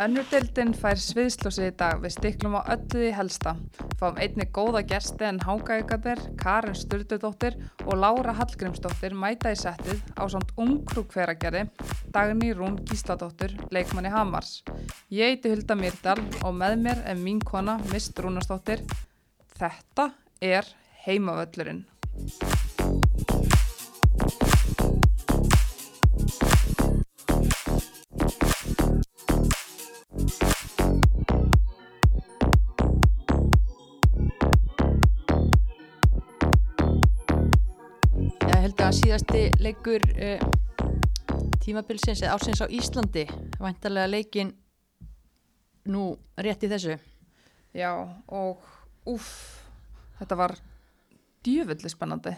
Önnurdeildin fær sviðslósið í dag við stiklum á öllu því helsta. Fáum einni góða gesti en Hángægadir, Karin Sturldudóttir og Lára Hallgrímsdóttir mæta í settið á samt ungkrúkveragerði Dagný Rún Gísladóttir, leikmanni Hamars. Ég heiti Hulda Myrdal og með mér er mín kona Mist Rúnastóttir. Þetta er heimavöllurinn. Síðasti leikur uh, tímabilsins eða ársins á Íslandi. Væntalega leikin nú rétt í þessu. Já, og úff, þetta var djöfulli spennandi.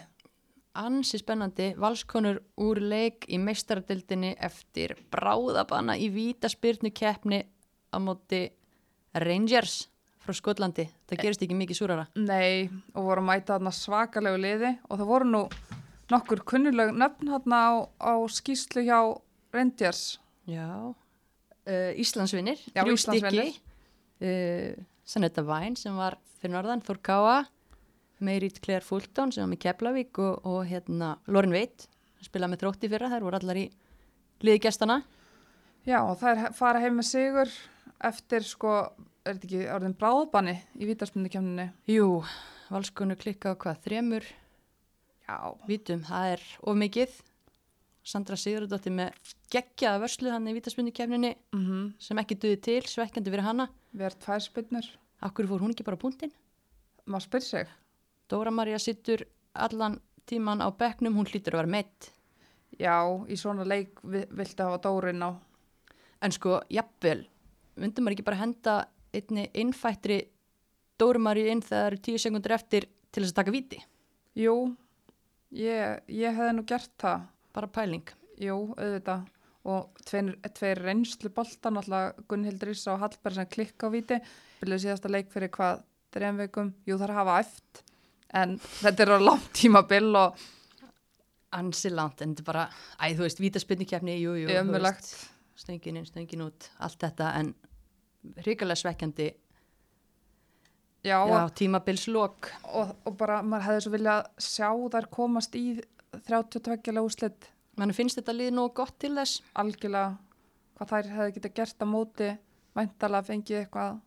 ansi spennandi. Valskonur úr leik í meistaradildinni eftir bráðabanna í vítaspyrnu keppni á móti Rangers frá Skotlandi. Það gerist ekki mikið súrara. Nei, og voru mæta þarna svakalegu liði og það voru nú nokkur kunnuleg nöfn þarna á, á skýslu hjá Rangers. Já, uh, Íslandsvinnir, Já, stykki, uh, Sanetta Væn sem var fyrir norðan, Þór Káa, Meirit Claire Fulton sem var með Keflavík og, og hérna Lorin Veit, spilaði með þrótti fyrra, þær voru allar í liði gestana. Já, og er fara heim með sigur eftir sko, er þetta ekki orðin bráðbanni í vítaspindikemninni? Jú, valskonu klikka á hvað, þremur Já. vítum, það er of mikið. Sandra Sigurðardóttir með geggjaða vörslu hann í vítaspundikefninni Mm sem ekki duði til, svekkjandi fyrir hana. Við erum tvær spinnur, Akkur fór hún ekki bara punktinn? maður spyr sig. Dóra María sittur allan tíman á bekknum, hún hlýtur að vera meitt. Já, í svona leik vi- viltu hafa Dórin á. En sko, jafnvel, myndum maður ekki bara henda einni innfættri Dóra María inn þegar það eru tíu sekundur eftir til þess að taka viti? Jú, ég, ég hefði nú gert það. Bara pæling. Jú, auðvitað. Og tveir, tveir reynslu boltan, alltaf Gunnhildur Ísa og Hallberg sem klikka á viti. Byrjuð síðasta leik fyrir hvað, þrejum vikum. Jú, það er að hafa eft. En þetta er á langt tímabil og Ansi langt, en þetta er bara, æ, þú veist, vítaspinnikefni, jú, jú. veist, Stöngin inn, stöngin út, allt þetta, en hrikalega svekkjandi, Já, já, tímabilslok. og, og bara maður hefði svo viljað sjá þær komast í 32 úrslit Mann finnst þetta lið nóg gott til þess. algjörlega hvað þær hefði getað gert á móti væntalega fengið eitthvað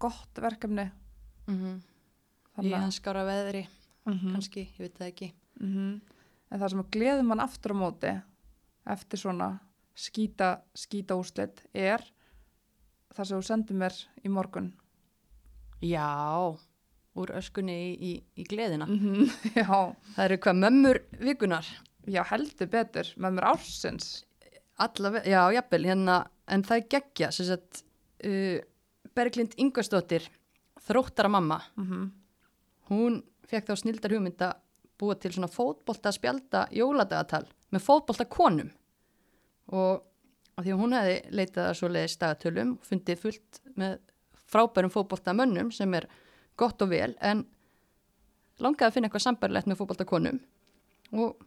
gott verkefni. Mm -hmm. Í Þannig að- hans skára veðri, Mhm. kannski, ég veit það ekki. Mhm. En það sem gleður mann aftur á móti eftir svona skýta, skýta úrslit er það sem þú sendir mér í morgun. Já, úr öskunni í, í, í gleðina. -hmm. Já, Það eru hvað mömmur vikunar. já, heldur betur með mér ársins. Allavega, já, jafnvel, hérna, en það er geggja, sem sagt, uh, Berglind Ingvarsdóttir, þróttara mamma, Mm hún fekk þá snildar hugmynd að búa til svona fótbolta spjalda jóladagatal með fótbolta konum og því að hún hefði leitað að svo leiðis dagatölum fundið fullt með frábærum fótbolta mönnum sem er gott og vel en langaði að finna eitthvað sambarlegt með fótbolta konum og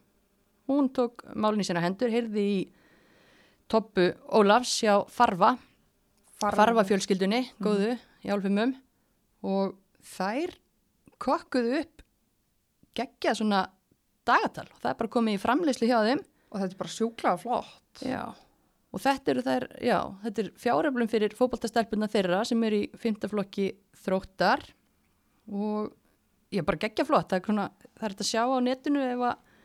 hún tók málinn í sína hendur, heyrði í Toppu Ólafs hjá Farfa Farfa fjölskyldunni, góðu, í álfumum og þær kokkuðu upp geggjað svona dagatal. Og það er bara komið í framleyslu hjá þeim. Og þetta er bara sjúklega flott. já. Og þetta eru þær, já, þetta er fjáröflum fyrir fótboltastelpuna þeirra sem eru í fymtaflokki þróttar. Og já, bara geggja flott, það er, svona, það er þetta að sjá á netinu ef að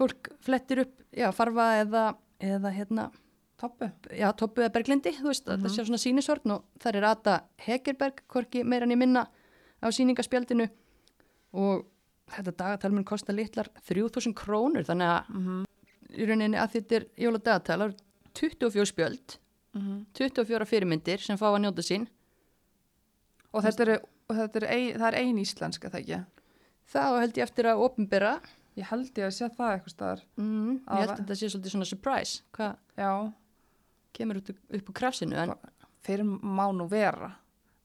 fólk flettir upp, já, farfa eða, eða hérna, Toppu. já, Toppu eða Berglindi, þú veist, þetta sé svona sínisorn og það er Ata Hegerberg, hvorki meira en ég minna á síningaspjaldinu og þetta dagatal mun kosta litlar 3000 krónur, þannig að Mm í rauninni að þetta er jóladagatal, það eru 24 spjöld, -hmm. 24 fyrirmyndir sem fá að njóta sín. Og þetta er, og þetta er, ein, það er ein íslenska, það ekki? Það held ég eftir að opnbera, Ég held ég að sé það eitthvað staðar. mm, ég Á, held að þetta sé svolítið svona surprise, hvað Já, kemur upp, upp úr krafsinu, en fyrir má nú vera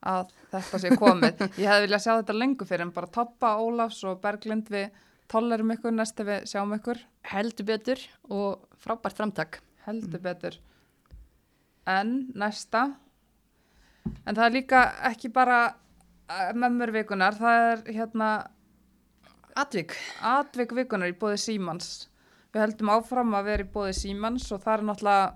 að þetta sé komið. Ég hefði viljað sjá þetta lengur fyrir en bara Toppa, Ólafs og Berglind við tollerum ykkur næst ef við sjáum ykkur. heldur betur og frábært framtak. Heldur betur. en næsta en það er líka ekki bara mömmur vikunar, það er hérna Atvik. atvik vikunar í bóði Símans við heldum áfram að vera í bóði Símans og það er náttúrulega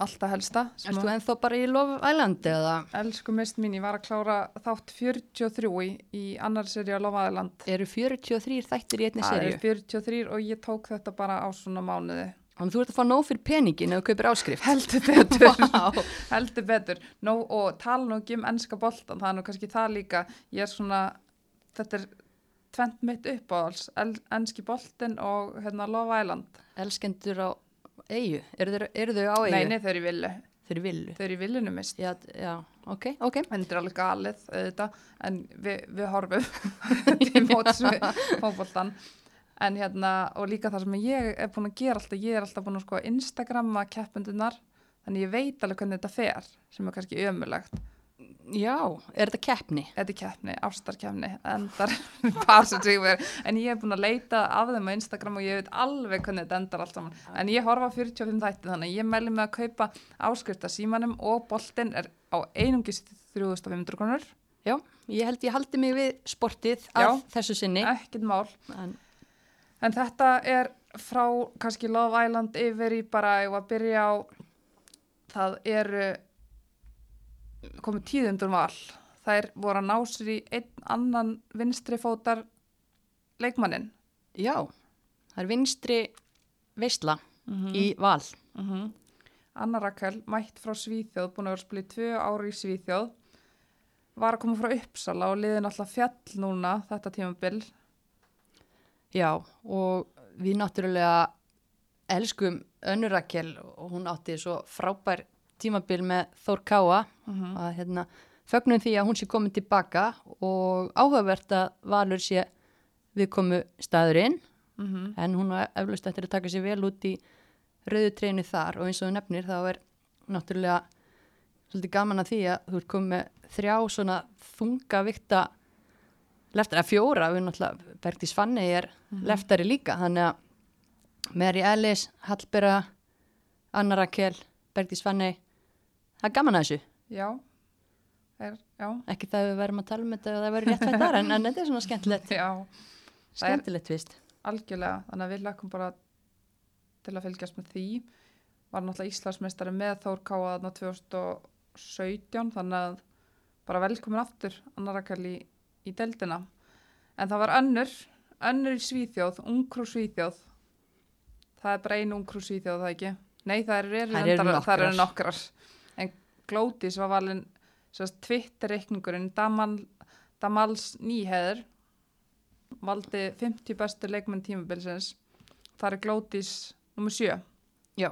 alltaf helsta sem Erst þú ennþá bara í Love Island eða Elsku mist mín, ég var að klára þátt 43 í, í annar seri á Lofaðiland. eru 43 þættir í einni Það serju? er 43 og ég tók þetta bara á svona mánuði. Þannig þú ert að fá nóg fyrir peningin þú kaupir áskrift. Heldur betur, Vá. heldur betur. Nó, og tala nú ekki um ennska boltan, það er nú kannski það líka. Ég er svona, þetta er tvent mitt uppáhalds, el, ennski boltin og hérna Lofaðiland. Elskendur á eigu. Eru, eru þau á eigu? Nei, nei, þau eru í villu. Þeir eru villu. Þau eru í villinu mist. Já, já, ok, ok. Er alveg galið, auðvitað, en við, við horfum til móts við fótboltan. En hérna, og líka það sem ég er búin að gera alltaf, ég er alltaf búin að sko Instagramma keppundunar, þannig ég veit alveg hvernig þetta fer, sem er kannski ömulegt. Já, er þetta keppni? Þetta er keppni, ástarkeppni, endar par sem sig verið, en ég er búin að leita af þeim á Instagram og ég veit alveg hvernig þetta endar allt saman. En ég horfa á 45 þætti þannig, að ég mæli mig að kaupa áskrifta símanum og boltinn er á einungis 3500 krónur, Já, ég held ég haldi mig við sportið af þessu sinni. ekkert mál. En, En þetta er frá kannski Love Island yfir í bara ég var að byrja á það eru komið tíðundur val. Þær voru að ná sér í einn annan vinstri fótar leikmannin. já, það er vinstri veistla í val. Mm Anna Rakel, mætt frá Svíþjóð, búin að vera í tvö ári í Svíþjóð, var að koma frá Uppsala og liðin alltaf fjall núna þetta tímabil. Já, og við náttúrulega elskum Önnur Rakel og hún átti svo frábær tímabil með Þór Káa. Mm að hérna, fögnum því að hún sé komin tilbaka og áhugavert að Valur sé við komu staðurinn -hmm. en hún var eflaust eftir að taka sér vel út í rauðu treinu þar og eins og nefnir þá er náttúrulega svolítið gaman að því að þú ert komið þrjá svona þunga vikta leftari, að fjóra, við náttúrulega Bergdís Fanni er leftari líka þannig að Mary Ellis, Hallbera Anna Rakel, Bergdís Fanni það er gaman að þessu. Já, er, já, ekki það að við verðum að tala um þetta og það verður rétt vært þar en, en þetta er svona skemmtilegt. Já. Skemmtilegt vist Algjörlega, þannig að við lakkum bara til að fylgjast með því. Var náttúrulega Íslandsmeistari með Þór Káa þarna 2017, þannig að bara velkomin aftur annar akkal í, í deildina. En það var önnur, önnur í Svíþjóð, ungkrú Svíþjóð. Það er bara einu ungkrú Svíþjóð, það ekki? Nei, það eru, þær eru nokkrar. En Glótis var valin Twitter-reikningurinn Damal, Damals Nýheður valdi 50 bestu leikmenn tímabilsins það er Glótis nummer 7 Já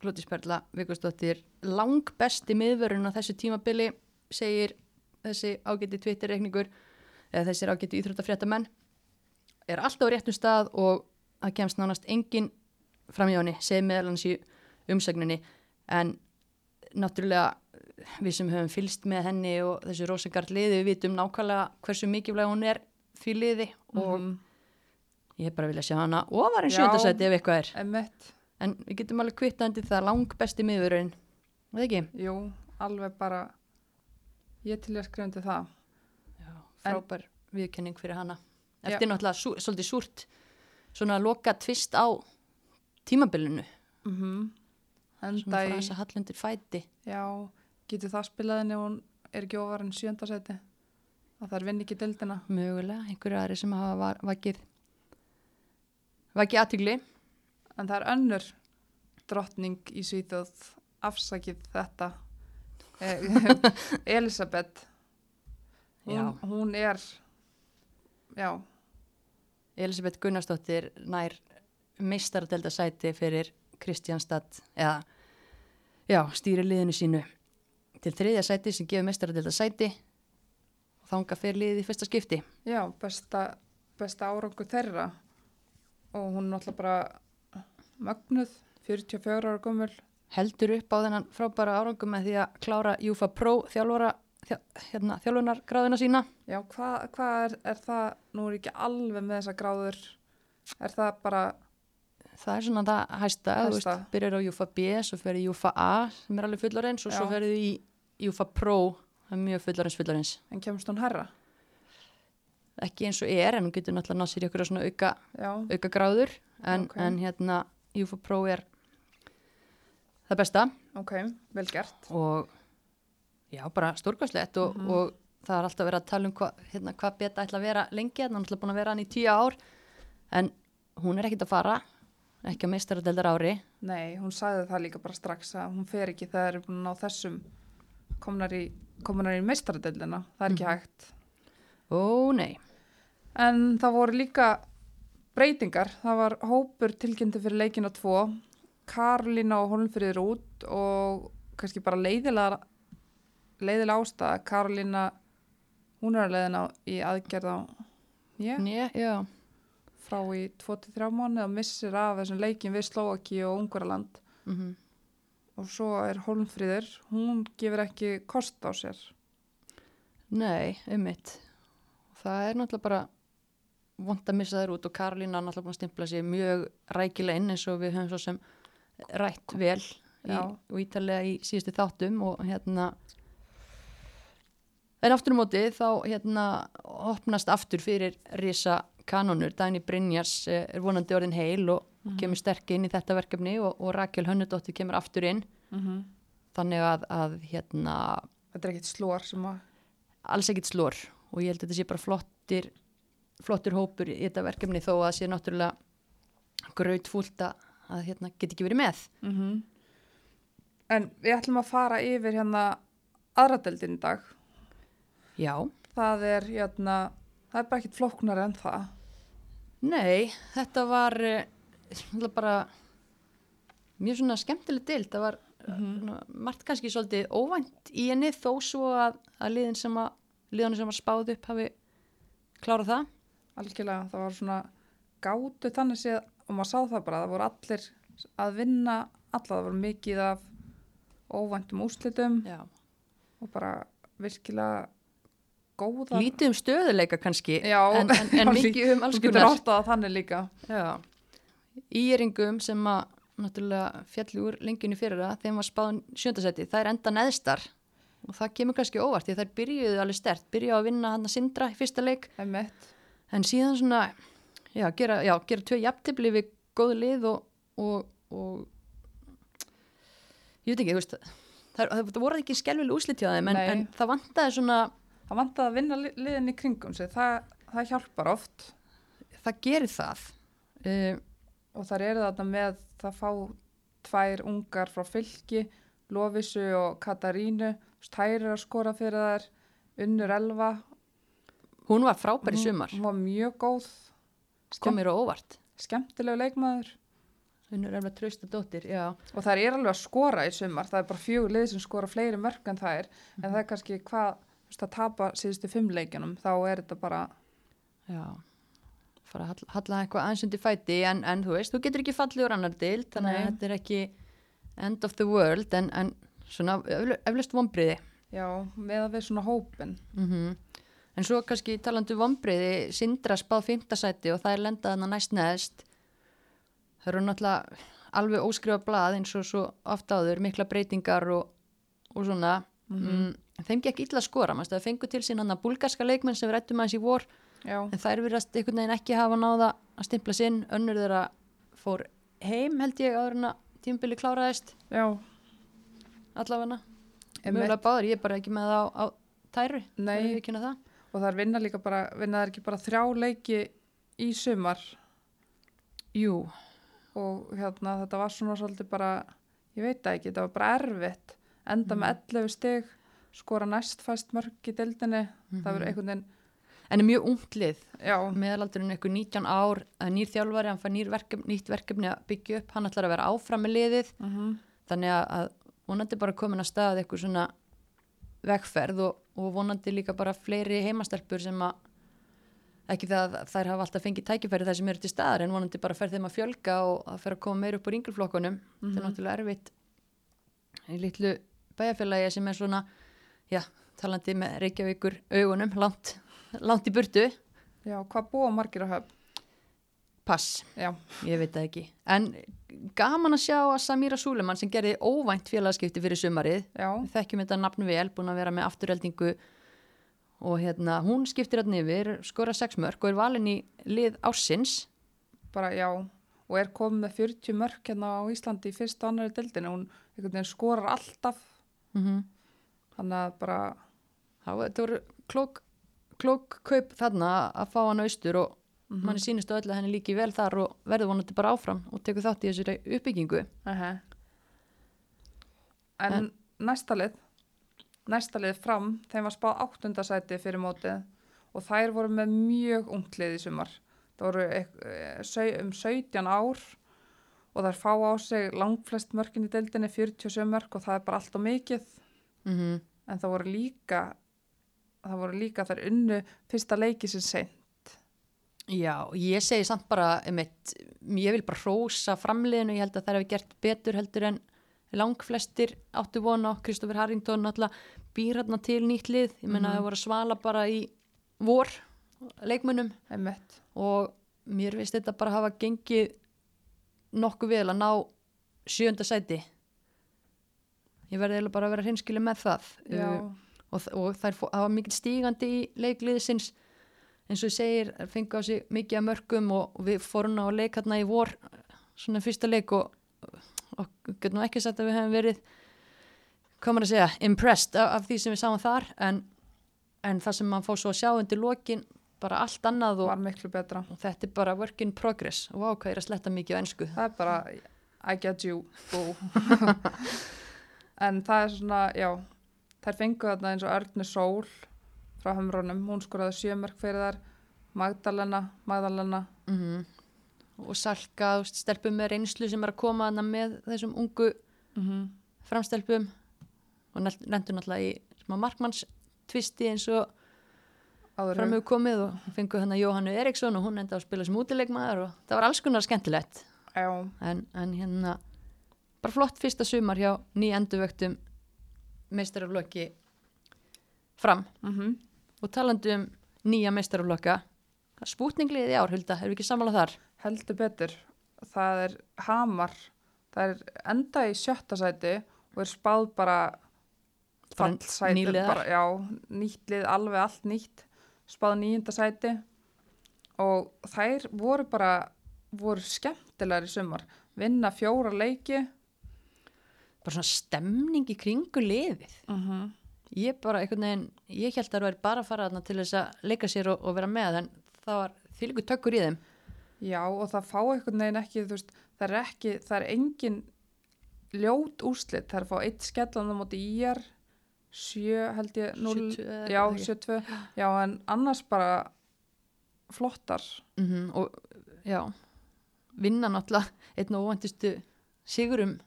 Glótisperla Vigustóttir lang besti miðvörun á þessu tímabili segir þessi ágæti Twitter-reikningur eða þessir ágæti íþróttafréttamenn er alltaf á réttum stað og það kemst nánast engin framhjóni, segir meðal hans í umsögninni en náttúrulega við sem höfum fylst með henni og þessu Rosengard liði við vitum nákvæmlega hversu mikilvæg hún er því liði og Mhm. ég hef bara viljað sjá hana ofar en Já. sjöndasæti ef eitthvað er Emmett, En við getum alveg kvittandi það lang besti miðurinn. Veð ekki? jú, alveg bara ég til ég að skrifa undir það Já, frábær viðkenning fyrir hana. Já. Eftir náttúrulega sú, svolítið súrt svona að loka tvist á tímabilinu. mm -hmm. Svona frá þess að hallundir fæti. já, getur það spilaðinni og hún er ekki ofar en sjöndasæti að það er vinn ekki deildina Mögulega, einhverju aðri sem hafa var, vakið vakið aðtugli. en það er önnur drottning í Svíþjóð afsakið þetta Elisabeth. Hún, hún er já, Elisabeth Gunnarsdóttir nær meistaradelda sæti fyrir Kristjánstad eða já, stýri liðinu sínu til þriðja sæti sem gefur meistaradelda sæti og þanga fyrir liðið í fyrsta skipti. já, besta besta árangur þeirra. Og hún er náttúrulega bara mögnuð, 44 ára gömul heldur upp á þennan frábæra árangum með því að klára Júfa Pro þjálfara, þjá, hérna, þjálfunargráðuna sína. já, hvað hva er, er það nú er ekki alveg með þessa gráður er það bara það er svona það hæsta, þú veist, Hæsta. byrjar á Júfa B, svo ferði Júfa A sem er alveg fullarins og svo Já. ferði í Júfa Pro, það er mjög fullarins fullarins. En kemst hún herra? Ekki eins og er, en hún getur náttúrulega nátt sér í okkur svona auka, Já, auka gráður, en, Ok. en hérna Júfa Pro er það besta. Ok, vel gert. Og já, bara stórkvæslegt og, mm -hmm. og það er alltaf verið að tala um hva, hérna, hvað betta ætla að vera lengi. En hann ætla búin að vera hann í tíu ár. En hún er ekkit að fara ekki að meistra deldar ári. Nei, hún sagði það líka bara strax að hún fer ekki það er búin að ná þessum komnar í, í meistradeldina það er ekki mm. hægt. Ó nei. En það voru líka breytingar, það var hópur tilkynnti fyrir leikinu 2 Karlina og Holmfríður út og kannski bara leiðilega leiðilega ástæða Karlina hún er að leiðina í aðgerð á nýja frá í 23 mánu og missir af þessum leikin við Slovaki og Ungaraland mm -hmm. og svo er Holmfríður hún gefur ekki kost á sér. Nei, ummitt það er náttúrulega bara vond að missa þær út og Karlina er náttúrulega búin að stimpla sér mjög rækileginn eins og við höfum svo sem rætt vel í, og ítalega í síðustu þáttum og hérna en aftur um móti þá hérna opnast aftur fyrir risa kanonur, Dæni Brynjars eh, er vonandi orðin heil og kemur sterk inn í þetta verkefni og, og Rakel Hönnudóttir kemur aftur inn. Mm þannig að, að hérna Þetta er ekkit slór sem að, alls ekkit slór og ég held að þetta sé bara flottir flottur hópur í þetta verkefni þó að það sé náttúrulega grautfúlt að, að hérna, get ekki verið með. Mm en við ætlum að fara yfir hérna aðradeldin í dag. Já, Það er hérna, það er bara ekkit flóknar en það. nei, þetta var eh, bara mjög svona skemmtileg dild það var mm margt kannski svolítið óvænt í henni þó svo að, að liðin sem að liðan sem að spáð upp hafi klárað það. Algjörlega, það var svona gátu þannig séð og maður sá það bara, það voru allir að vinna alla, það voru mikið af óvæntum úrslitum Já. og bara virkilega góða. lítið um stöðuleika kannski Já, en, en, en mikið um alls konar. íringum sem að náttúrulega fjalli úr lengjunni fyrir það, þeim var spáðan sjöndasæti, það er enda neðstar. Og það kemur kannski óvart því að þær byrjuðu alveg stert, byrjuðu að vinna hann að sindra í fyrsta leik, en síðan svona, já, gera, já, gera tvö jafntefli við góðu lið og, og, og ég veit ekki, veist, það, það voru ekki skelvileg úslit hjá þeim, en, en það vantaði svona, Það vantaði að vinna li- liðin í kringum sig, það, það hjálpar oft. Það gerir það. Uh, og þar eru þarna með það fá tvær ungar frá fylki, Lovisu og Katarínu, eru að skora fyrir þær, Unnur Elva, hún var frábær í sumar, hún var mjög góð, komir á óvart. skemmtilegu leikmaður. Hún er alveg trösta dóttir, já. og þær eru alveg að skora í sumar, það er bara fjögur lið sem skora fleiri mörg en það er, en það er kannski hvað, að tapa síðustu fimm leikjunum, þá er þetta bara, Já, fara að halla, eitthvað aðeins undir fæti en, en þú veist, þú getur ekki fallið úr annar dild þannig að þetta er ekki end of the world en, en svona eflaust vonbriði já, með að við svona hópin. mm en svo kannski talandi um vonbriði Sindra spáð fimmtasæti og það er lendað hann næst neðst. Það eru náttúrulega alveg óskrifa blað eins og svo oft áður mikla breytingar og, og svona. Mm þeim gekk illa að skora, maður það fengu til sín hann að búlgarska leikmenn sem rættum aðeins í vor. Já, en þær virðast einhvern veginn ekki hafa náða að stimpla sinn, önnur þeirra fór heim held ég áður en að tímbili kláraðist. Já, allavega. Einmitt. mögulega báður, ég er bara ekki með það á, á tæru, Nei. Kynna það og þær vinna líka bara, vinna þær ekki bara þrjá leiki í sumar, Jú, og hérna þetta var svona svolítið bara ég veit ekki, þetta var bara erfitt. Enda með 11 stig skora næstfæst mörg í deildinni. Það verður einhvern veginn en er mjög ungt lið. Já, meðalaldurinn eitthvað 19 ár nýr þjálfari, hann fær verkefni, nýtt verkefni að byggja upp, hann ætlar að vera áfram með liðið. Mm þannig að, vonandi bara komin að stað eitthvað svona vegferð og, og vonandi líka bara fleiri heimastelpur sem að ekki það að þær hafa alltaf fengið tækifæri þar sem eru til staðar en vonandi bara fer þeim að fjölga og að fer að koma meir upp úr ynglflokkunum þetta er náttúrulega erfitt. Í litlu bæjarfélagi sem er svona já, talandi með Reykjavíkur augunum langt, langt í burtu. Já, hvað búa margir á höfn? pass, Já, ég veit það ekki. En gaman að sjá að Samira Súleman sem gerði óvænt félagskipti fyrir sumarið já, þekkjum þetta nafn vel, búin að vera með afturheldingu og hérna hún skiptir hérna yfir, skora sex mörg og er valin í lið ársins bara já. Og er komið með 40 mörk hérna á Íslandi í fyrst og annari deildinu. Hún skorar alltaf. mm Þannig að bara, þetta voru klók, klók kaup þarna að fá hann austur og Mhm. manni sýnist á öllu að henni líki vel þar og verður vonandi bara áfram og tekur þátt í þessari uppbyggingu uh en, En- næsta lið, næsta lið fram, þeim var spáð áttundasæti fyrir mótið og þær voru með mjög unglið í sumar. Það voru eh, um 17 ár og þær fá á sig langflest mörkin í deildinni, 47 mörk og það er bara allt og mikið. mm -hmm. En það voru líka, það voru líka þær unnu fyrsta leiki sem seint. Já, ég segi samt bara einmitt, ég vil bara hrósa framliðinu, ég held að þær hefur gert betur heldur en langflestir áttu vona á. Kristoffer Harrington alltaf býr hérna til nýtt lið. Ég menna Mhm. það voru að svala bara í vor leikmunum Einmitt. og mér finnst þetta bara hafa gengið nokkuð vel að ná sjönda sæti. Ég verði eiginlega bara að vera hreinskili með það. Já, Uh, og, og fó- hafa mikil stígandi í leikliðsins eins og ég segir, þær fengu á sig mikið af mörgum og, við fórum á leik hérna í vor svona fyrsta leik og, og getum ekki sagt að við hefum verið maður að segja, impressed af, af því sem við sáum þar en, en það sem maður fór svo að sjá undir lokin bara allt annað og, og þetta er bara work in progress. Og hvað er að sletta mikið á ensku. Það er bara, I get you, en það er svona, já, þær fengu þarna eins og Örnu Sól frá Hömrónum, hún skoraði sjömörk fyrir þar, Magdalena, Magdalena, mm og salka, stelpum með reynslu sem er að koma hana með þessum ungu mm framstelpum. Og nendur náttúrulega í smá markmanns tvisti eins og áður fram hefur. hefur komið og fengu hann að Jóhannu Eriksson og hún enda að spila sem útileikmaður og það var alls konar skemmtilegt. Já, en, en hérna bara flott fyrsta sumar hjá ný endurvöktum meistaraflokki fram. Mm og talandi um nýja meistaraflokka spútningliðið í ár, Hulda, erum við ekki sammála þar? heldur betur. Það er Hamar, það er enda í sjötta sæti og er spáð bara fallsæti, bara, já, nýtt lið, alveg allt nýtt, spáð nýjunda sæti. Og þær voru bara, voru skemmtilegar í sumar, vinna fjóra leiki. bara svona stemning í kringu liðið. Mm ég bara einhvern veginn, ég held að það væri bara að fara þarna til þess að leika sér og, og vera með en það var þýliku tökkur í þeim. Já, og það fá einhvern veginn ekki, þú veist, það er ekki, það er engin ljót úrslit, það er að fá eitt skellan á móti íjar, sjö held ég, 0, 70 eða já, eitthvað, ekki? 72, já, en annars bara flottar. mm og já vinna náttúrulega einn og óvæntustu sigurum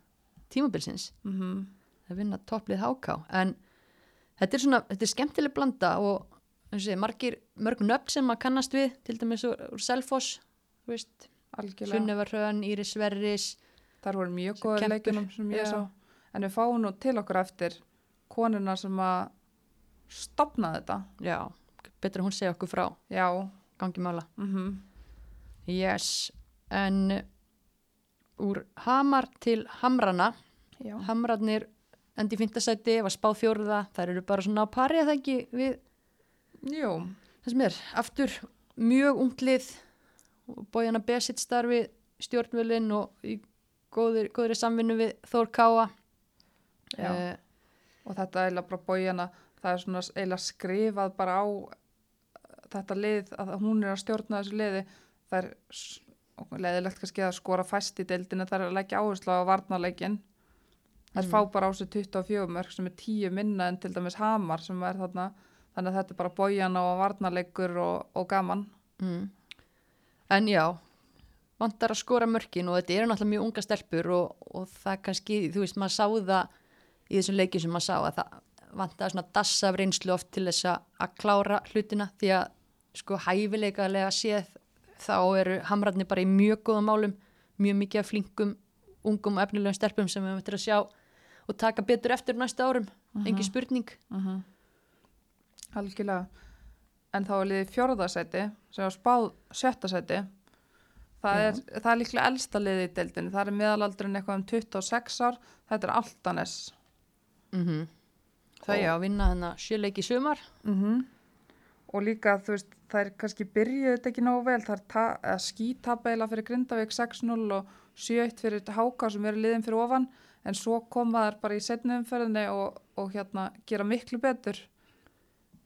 tímabilsins. Mm að vinna topplið háká en þetta er svona, þetta er skemmtileg blanda og sé, margir mörg nöfn sem maður kannast við, til dæmis úr, úr Selfoss, þú veist Algjörlega. Sunneva Hrönn, Íris Sverris Það voru mjög kempur, leikunum sem ég sá. En við fáum nú til okkur eftir konuna sem að stopna þetta. já, betur að hún segja okkur frá Já, gangi mála mhm. yes, en úr Hamar til Hamrana já. Hamrarnir endi fintasæti, var spáð fjóruða þær eru bara svona á pari að það ekki við Jú, það sem er, aftur mjög unglið bójana Besitt starfi stjórnvölin og í góðri, góðri samvinnu við Þór Káa. Eh, og þetta eiginlega bara bójana, það er svona eiginlega skrifað bara á þetta lið, að hún er að stjórna þessu liði, það er leiðilegt kannski að skora fæst í deildinu, það er að leggja áherslu á varnarleikin. Það Mm. fá bara á sig 24 mörg sem er 10 minna en til dæmis Hamar sem er þarna, þannig að þetta er bara bójana og varnarleikur og, og gaman. mm. en já vantar að skora mörkin og þetta eru náttúrulega mjög unga stelpur og, og það kannski, þú veist, maður sá það í þessum leikjum sem maður sá að það vantar svona dassa af reynslu oft til þess að klára hlutina því að sko hæfileikalega séð þá eru hamrarnir bara í mjög góðum málum mjög mikið af flinkum ungum og efnilegum stelpum sem við möttum að sjá og taka betur eftir næsta árum engin spurning Mm Algjörlega. En þá er liðið fjórðasæti sem var spáð sjötta sæti. Það Já. er, það er líklega elsta liðið í deildinni. Það er meðalaldurinn eitthvað um 26 ár. Þetta er Altanes. Mm Það Og- já, vinna hennar sjöleik í sumar. Mm Og líka, þú veist, það er kannski byrjuð þetta ekki nógu vel. Það er skítabeila fyrir Grindavík 6-0 og 7-1 fyrir Háka sem eru liðin fyrir ofan. En svo koma þær bara í setni umferðinni og, og hérna gera miklu betur.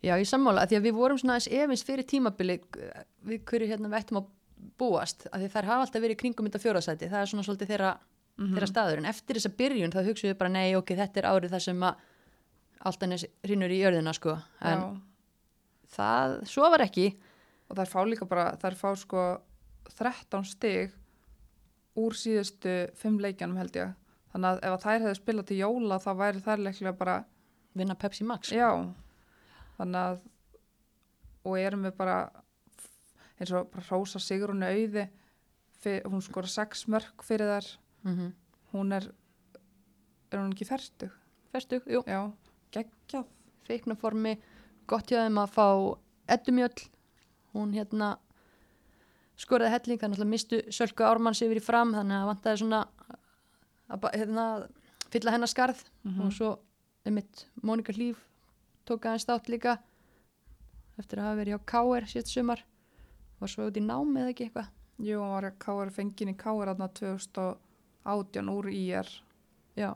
Já, ég sammála, því að við vorum svona efins fyrir tímabili eh, við hverju hérna við ættum að búast, af því þær hafa alltaf verið kringum þetta fjórasæti, það er svona svolítið þeirra, Mhm. þeirra staður, en eftir þessa byrjun þá hugsaum við bara, nei, ok, þetta er árið þar sem að alltaf rinnur í jörðina, sko, en Já. það, svo var ekki, og þær fá líka bara, þær fá sko 13 stig úr síðustu 5 leikjanum held ég þannig að ef að þær hefðu spilað til jóla þá væri þær leiklega bara, vinna Pepsi Max. já. Þannig að og erum við bara eins og bara Rósa Sigrúnu auði hún skora 6 mörg fyrir þær. Mm hún er er hún ekki ferstug? Festu, jú, Já, geggjað. Feiknaformi, gott hjá þeim að fá eddumjöll, hún hérna skoraði helling, þannig að mistu Sölku Ármanns yfir í fram, þannig að vantaði svona að hérna, fylla hennar skarð Mhm. og svo einmitt Mónika Hlíf tók aðeins þátt líka eftir að hafa verið hjá K.R. síðan sumar var svo út í námi eða ekki eitthvað Jú, hún var K.R. fengin í K.R. aðna 2018 úr IR já,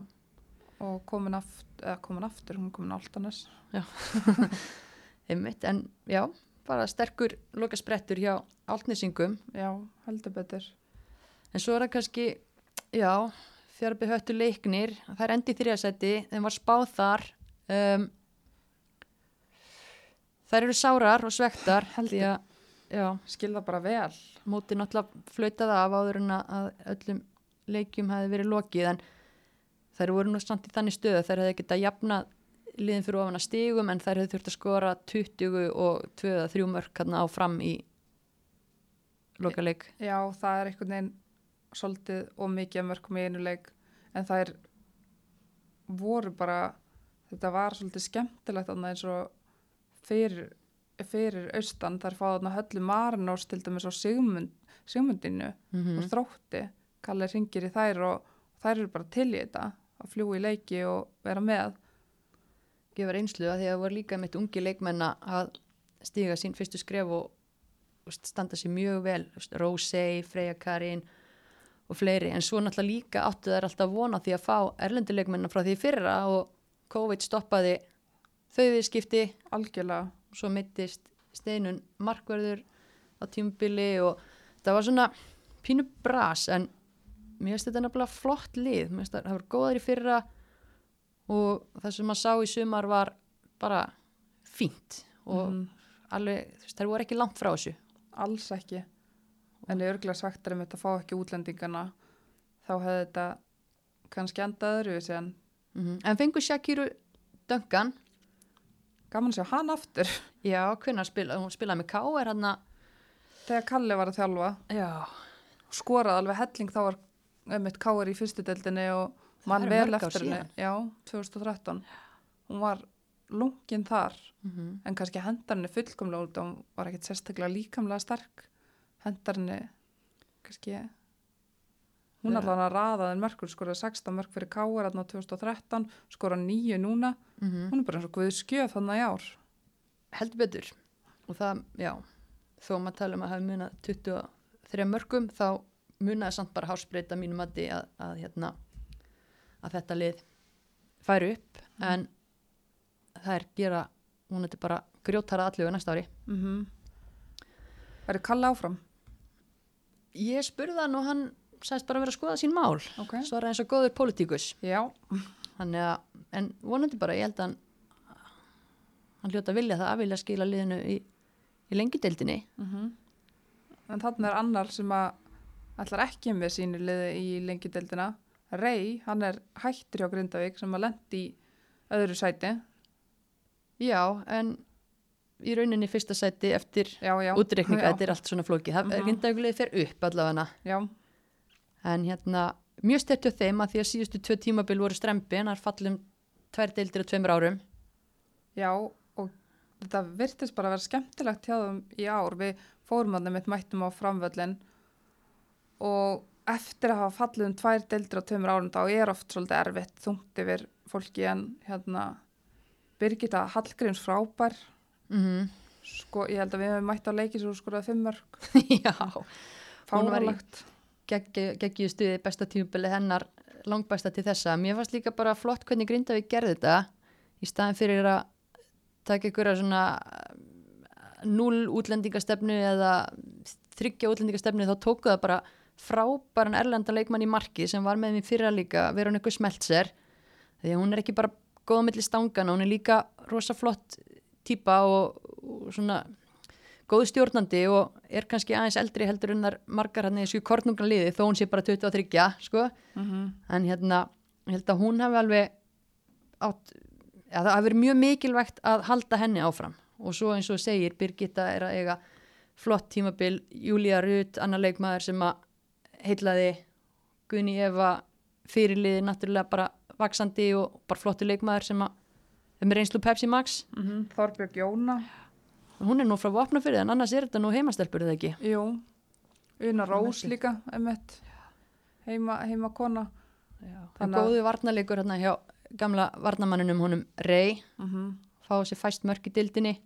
og komin aftur, eða komin aftur, hún komin á Altanes. einmitt, en já bara sterkur loka sprettur hjá áltnisingum Já, heldur betur. En svo er það kannski, já, fjárbi höttu leiknir, það er endi í þriðasæti, þeim var spáð þar, um, þær eru sárar og svektar, Heldur. að, já, Skilða bara vel. móti náttúrulega flautaði af áður en að öllum leikjum hefði verið lokið, en þær voru nú samt í þannig stöðu, þær hefði getað jafnað liðin fyrir ofan að stigum, en þær hefði þurft að skora 20 og 2-3 mörk hérna áfram í lokaleik. Já, það er einhvern veginn svolítið og mikið að mörgum í einu leik en það er voru bara þetta var svolítið skemmtilegt þarna eins og fyrir, fyrir austan þar fá þarna höllu Marinós til dæmis á Sigmund, Sigmundinu Mm og þrótti. Kalli ringir í þær og þær eru bara til í þetta að fljúa í leiki og vera með. Gefa reynslu að því að það voru líka mitt ungi leikmenna að stíga sín fyrstu skref og, og standa sér mjög vel. Rósei, Freyja Karin og fleiri, en svo náttúrulega líka áttu þær alltaf vona því að fá erlendu leikmenna frá því fyrra og COVID stoppaði þau viðskipti. Algjörlega. Og svo mittist steinun markverður á tímubili og það var svona pínu bras en mér finnst þetta nefnilega flott lið. Mér finnst það það var góðar í fyrra og það sem maður sá í sumar var bara fínt og Mhm. alveg, veist, þær voru ekki langt frá þessu. Alls ekki en ég örgulega sagt er um þetta að fá ekki útlendingana þá hefði þetta kannski endað öðru en mm en fengur Shakiru Duncan gaman að sjá hann aftur. Já, hvernig spila, hún? Spilaði með K er hann að þegar Kalli var að þjálfa. Já, skoraði alveg helling þá var einmitt Káir í fyrstu deildinni og mann vel eftir henni. já, 2013 hún var lungin þar. Mm en kannski hendar henni fullkomlega út og var ekkit sérstaklega líkamlega sterk hendar henni kannski hún Já. allavega raðaði mörkur skoraði 16 mörk fyrir Káir aðna 2013 skoraði 9 núna -hmm. hún er bara eins og guð skjöf þannig ár heldur betur og það, já, þó maður tala um að hafa munað 23 mörgum þá munaði samt bara hásbreyta mínum að, að, að, hérna, að þetta lið færi upp en það er gera hún er bara grjótara allu næsta ári mm -hmm. verður Kalli áfram ég spurði hann og hann sagðist bara vera að skoða sín mál. Ok, svaraði eins og góður að, en vonandi bara, ég held að hann, hann hljóta að vilja það að vilja skila liðinu í, í lengideildinni. mm en þannig er annar sem að ætlar ekki með sínu liði í lengjudeldina Rey, hann er hættur hjá Grindavík sem að lendi í öðru sæti. Já, en í rauninni fyrsta sæti eftir útreikninga, þetta er allt svona flókið. Það Mhm. er grindauglega fer upp allavega. já, En hérna, mjög stert hjá þeim að því að síðustu tvö tímabil voru strempi, en það er fallum tvær deildir og tveimur árum. já og þetta virtist bara að vera skemmtilegt hjá þeim í ár við fórum að þeim eitt mættum á framvöllin og eftir að hafa fallið um tvær deildir á tveimur árum þá er oft svolítið erfitt þungt yfir fólki en hérna Birgitta Hallgríms frábær mm sko, ég held að við hefum mætt á leiki sem skoraði fimm mörg, Já, Hún var í- fáralegt geggju stuði besta tímubili hennar langbæsta til þessa. Mér fannst líka bara flott hvernig Grindavík gerði þetta. Í staðin fyrir að taka einhverja svona null útlendingastefnu eða þryggja útlendingastefnu þá tóku það bara frábæran erlenda leikmann í marki sem var með mér fyrra líka, vera hann eitthvað smeltser því að hún er ekki bara góða milli stangana, hún er líka rosa típa og, og svona góð stjórnandi og er kannski aðeins eldri heldur en þar margar hann í þessu kornunganliði þó hún sé bara 23 sko. mm en hérna, held að hún hafi alveg átt, ja, það hafi verið mjög mikilvægt að halda henni áfram og svo eins og segir, Birgitta er að eiga flott tímabil, Júlía Rutt annar leikmaður sem að heitlaði Gunni Eva fyrirliði náttúrulega bara vaksandi og bara flottu leikmaður sem að með reynslu Pepsi Max. -hmm. Þorbjörg Jóna. Hún er nú frá vopnafyrði en annars er þetta nú heimastelpur eða ekki? Jú, Una Rós líka heima, heima kona Þannig Þannig að- góðu varnarleikur hérna hjá gamla varnamanninum honum Rey, mm fá sér fæst mörk í dildinni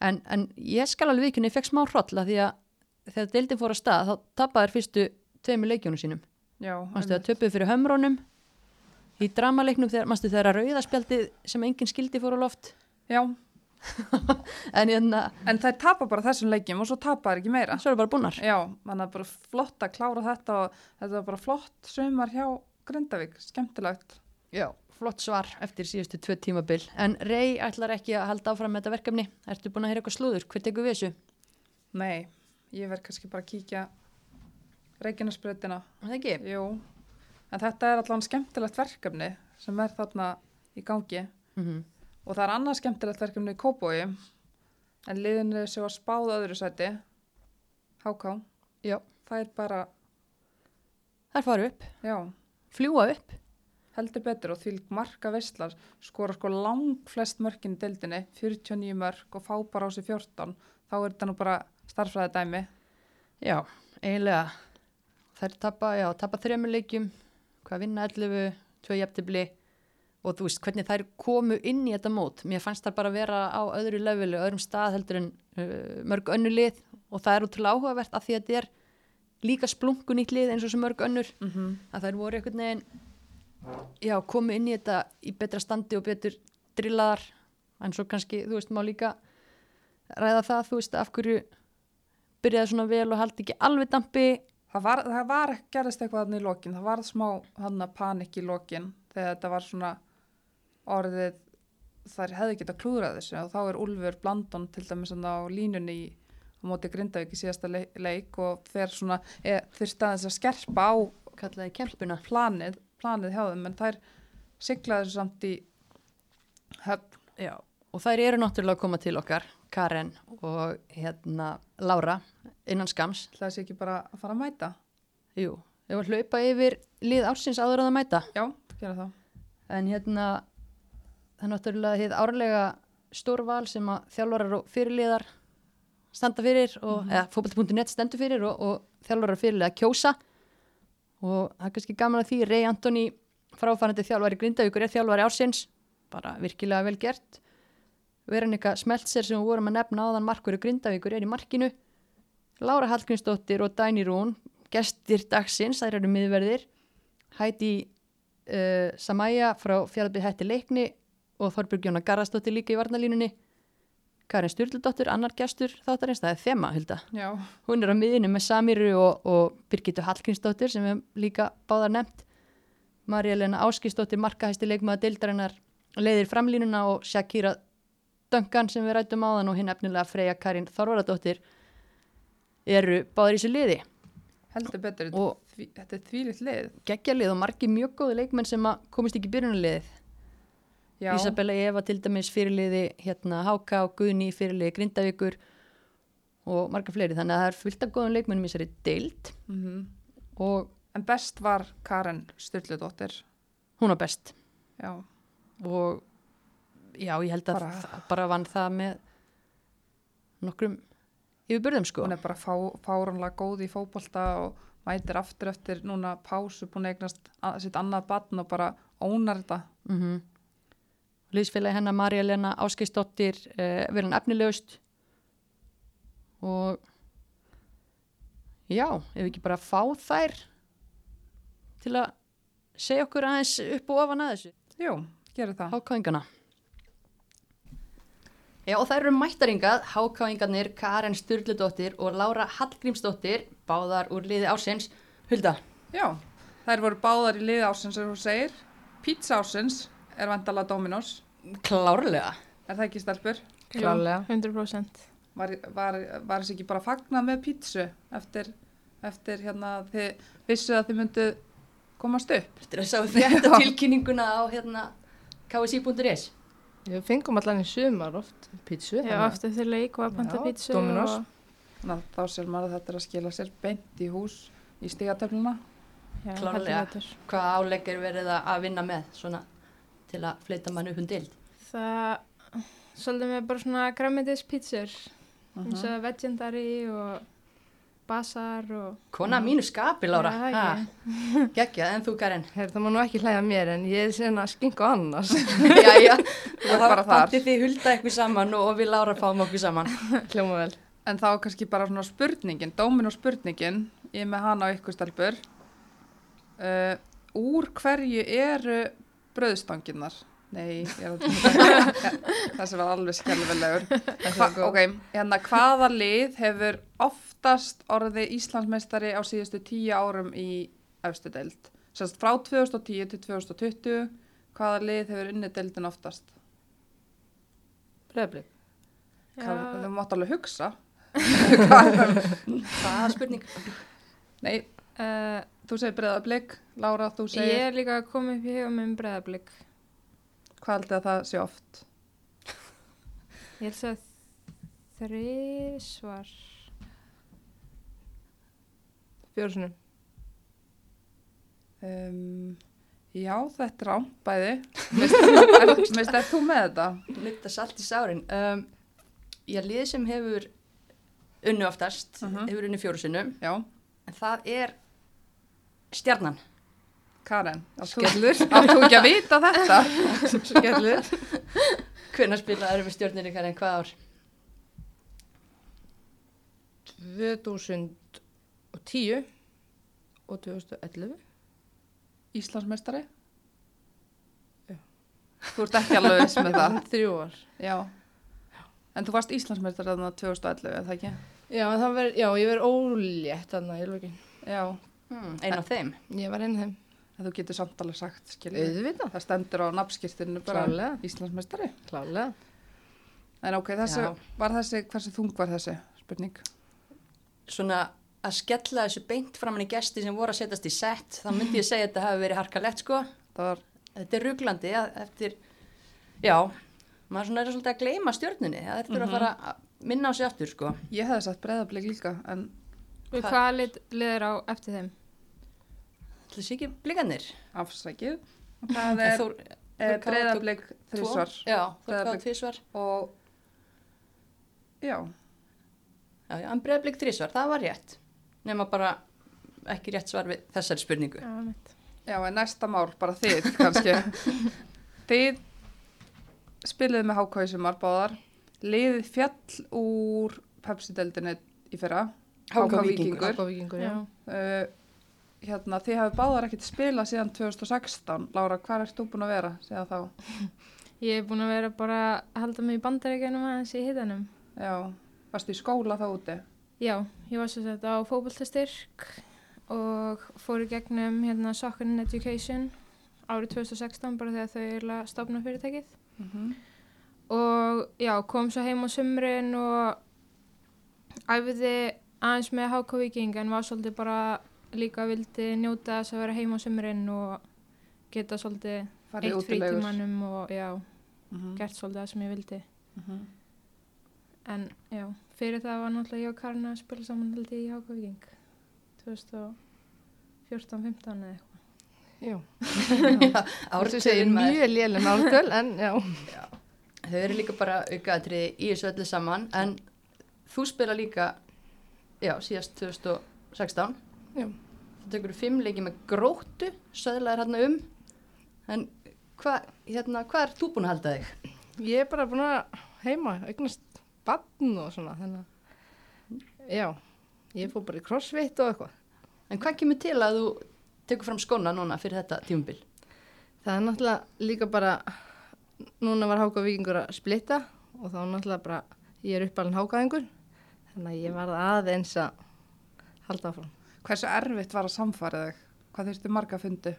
en, en ég skal alveg vikunni, ég fekk smá hrolla því að þegar dildin fór að stað þá tapaði þær fyrstu tveimur leikjónu sínum. Já, manstu það töpuð fyrir hömrónum í dramaleiknum þegar, manstu þegar að rauðaspjaldið sem enginn skildi fór á loft? Já, en hérna, en þær tapa bara þessum leikjum og svo tapa þær ekki meira. Svo er bara búnar. Já, þannig að bara flott að klára þetta og þetta var bara flott sumar hjá Grindavík, skemmtilegt. Já, flott svar eftir síðustu tvö tímabil. En Rey ætlar ekki að halda áfram með þetta verkefni. Ertu búin að heyra eitthvað slúður? Hver tekur við þessu? nei, ég verð kannski bara að kíkja Reykjanesbreytina Það ekki? jú, en þetta er allan skemmtilegt verkefni sem er þarna í gangi. Mm og það er annað skemmtilegt verkefni í Kóbói en liðinu sem var spáð öðru sæti. HK, Já, það er bara þær fara upp, já, fljúa upp. Heldur betur og því marka veistlar skora sko lang flest mörkin í deildinni, 49 mörk og fá bara á sig 14 þá er þetta nú bara starfræði dæmi Já, eiginlega. Þær tapa, já, tapa þremur leikjum hvað vinna 11, tvö jæftibli og þú veist hvernig þær komu inn í þetta mót. Mér fannst þær bara vera á öðru leveli, öðrum stað heldur en uh, mörg önnu lið og það er útrúlega áhugavert af því að þetta er líka splungun nýtt lið eins og sem mörg önnur mm -hmm. að þær voru einhvern veginn já, komu inn í þetta í betra standi og betur drillaðar en svo kannski, þú veist, má líka ræða það, þú veist, af hverju byrjaði svona vel og haldi ekki alveg dampi það var, það var gerðist eitthvað þannig í lokin, það var smá hann að panik í lokin þegar þetta var svona orðið þær hefði getað klúðrað þessu og þá er Úlfur Blandon til dæmis á línunni í, á móti Grindavík í síðasta leik, leik og þeir svona, e, þeir staðins að skerpa á planið, planið hjá þeim en þær siglaði þessu samt í höfn. já. og þær eru náttúrulega að koma til okkar Karen og hérna Lára innan skams Það sé ekki bara að fara að mæta. jú, þau var hlaupa yfir lið ársins áður að það mæta Já, gera það. en hérna það er náttúrulega þið árlega stórval sem að þjálfarar og fyrirliðar standa fyrir og, Mhm. eða fótbolti.net stendur fyrir og, og þjálfarar og fyrirliðar kjósa og það er kannski gaman að því Rey Antoni fráfærandi þjálfari Grindavíkur er þjálfari ársins bara virkilega vel gert Veronika Smeltser sem við vorum að nefna áðan Markur Grindavíkur er í markinu Lára Hallgrímsdóttir og Dæni Rún gestir dagsins, þær eru miðverðir. Hæti uh, Samæja frá fjallabið hætti leikni og Þorbjörg Jóna Garðarsdóttir líka í varnalínunni Karin Sturldóttir, annar gestur þáttarins, það er þema, Hulda. Já, hún er á miðinu með Samiru og, og Birgitu Hallgrímsdóttir sem við líka báðar nefnt. Marja-Lena Áskisdóttir markahæsti leikmaða deildarinnar leiðir framlínuna og Shakira Duncan sem við rættum áðan og hinn efnilega Freyja Karin Þorvaradóttir eru báðar í þessu liði. Heldur betur. og Því, þetta er þvílitt lið. geggjalið og margi mjög góði leikmenn sem komist ekki í byrjunarliðið. Já, Isabella Eva til dæmis fyrirliði hérna Háka og Guðni fyrirliði Grindavíkur og marga fleiri. Þannig að það er fullt af góðum leikmennum í þessari deild. Mm og en best var Karen Sturludóttir. hún var best. Já, og já ég held að bara, bara vann það með nokkrum yfirbörðum sko. Hún er bara fá, fáranlega góð í fótbolta og mætir aftur eftir núna pásu búin að eignast sitt annað batn og bara ónar þetta. Mm -hmm. Lýsfélagi hennar Marja Lena Áskeisdóttir uh, verið hann efnilegust. Og já, ef við ekki bara fá þær til að segja okkur aðeins upp og ofan að þessu. Jú, gerir það. Hákáingana Já, og þær eru mættaringað hákáingarnir Karen Sturludóttir og Lára Hallgrímsdóttir báðar úr liði ásins Hulda, Já, þær voru báðar í liði ásins sem þú segir Pizza ásins er vandalega Dominos klárlega Er það ekki stelpur? Klárlega. 100%. Var, var, var þessi ekki bara fagnað með pítsu eftir, eftir hérna þið vissu að þið myndu komast upp? Eftir að sáu þetta tilkynninguna á hérna ksi.is Við fengum allan í sumar oft pítsu. Já, eftir því leik var að panta Já, pítsu Dominos. og Þannig að þá sér maður að þetta er að skila sér beint í hús í stigatöfluna. já, Klárlega. Hvað álegg er verið að vinna með svona til að fleita mann upp um dild? Það, svolítið með bara svona græmitis pítsur, Mhm. eins og vegendari og basar og... Kona mínu skapi, Lára. Já. Gekkja, en þú, Karen? Her, það má nú ekki hlæða mér en ég er sen að skinka annars. Jæja, ert bara þar. Þið hulda eitthvað saman og við Lára fáum okkur saman. Hljóma vel. En þá kannski bara svona spurningin, dómin og spurningin, ég er með hana á ykkur stelpur. Uh, úr hverju eru bröðstanginnar? Nei, ég er að þessi var alveg skelvilegur. Hva, ok, hérna hvaða lið hefur oftast orðið Íslandsmeistari á síðustu tíu árum í efstu deild? Sérst frá 2010 til 2020, hvaða lið hefur unnið deildin oftast? Já. þú mátt alveg hugsa. Hvað er Hvaða spurning? Nei, Uh, þú segir breðablík, Lára, þú ég segir, er líka að koma upp í huga með breðablík. Hvað að það sé oft? Ég held að þrísvar. Fjórusunum. Um, já, þetta er án, bæði. Mist er þú með þetta? Nutta salt í sárin. Um, já, lið sem hefur unnu oftast, Mhm. hefur unnu fjóru sinnum, Já, en það er stjarnan. Karen. Skellur. Átt þú ekki að vita þetta? Skellur. Hvenær spilaður með stjórnir ykkar en hvað ár? 2010 og 2011. Íslandsmeistari? Já. Þú ert ekki alveg viss með það? Þrjú ár. Já. En þú varst Íslandsmeistari þarna 2011, eða það ekki? Já, það verð, já, ég verð ólétt þarna í lokin. Já. Hmm, ein af þeim. Ég var einn af þeim. En þú getur samt alveg sagt, skiljið. Auðvitað. Það stendur á nafnskirtinu bara Klárlega. Íslandsmeistari. Klálega. En ok, þessi, Já. var þessi, hversu þung var þessi spurning? Svona að skella þessu beint framann í gesti sem voru að setjast í sett, þá myndi ég segja að þetta hafi verið harkalett sko. Það var, Þetta er ruglandi að eftir, já, maður svona er svolítið að gleyma stjórnunni. Það er fyrir að fara að minna á sig aftur sko. ég hefði sagt breðablík líka, en Hvað- hvað lið, liður á eftir þeim? Það sé ekki blikanir. afsækið. Það er Þór, eh, breðablík þrísvar Já, kátt tvísvar. og já, Já, já, en breyðblik þrísvar, það var rétt. Nefna bara ekki rétt svar við þessari spurningu. Já, mitt. já, en næsta mál, bara þið kannski. þið spiliðu með hákvæði sumar báðar, liðið fjall úr Pepsi-deldinni í fyrra, HK Víkingur. Hápa vikingur, já. Já. uh, hérna, þið hafið báðar ekkert spilað síðan 2016. Lára, hvað ert þú búin að vera síðan þá? Ég er búin að vera bara að halda mig í bandaríkjanum aðeins í hitanum. Já, varstu í skóla þá úti? Já, ég var svo sett á fókbaltastyrk og fór í gegnum hérna Soccer and Education árið 2016 bara þegar þau eru að stopna fyrirtækið. Mm -hmm. Og já, kom svo heim á sumrin og æfiði aðeins með HK Viking en var svolítið bara líka vildi njóta þess að vera heim á sumrin og geta svolítið Farið eitt frítímanum og já, Mm -hmm. gert svolítið það sem ég vildi. Mhm. En já, fyrir það var náttúrulega ég og Karin að spila saman held ég í HK Viking 2014-15 eða eitthvað. Já. Ártölin Þú segir mjög lélum ártöl, en já. Þau eru líka bara aukaðatriði í þessu öllu saman, en þú spila líka, já, síðast 2016. Já. Þú tekur fimm leiki með gróttu, söðlaðir hérna um, en hvað hérna, hva er þú búin að halda þig? Ég er bara búin að heima, eignast bann og svona, þannig að, já, ég fór bara í crossfit og eitthvað. En hvað kemur til að þú tekur fram skona núna fyrir þetta tímubil? Það er náttúrulega líka bara, núna var Háka Víkingur að splitta og þá náttúrulega bara, ég er uppalinn Hákaðingur, þannig að ég var aðeins að halda áfram. Hversu erfitt var að samfara þig? Hvað þurftu marga fundi?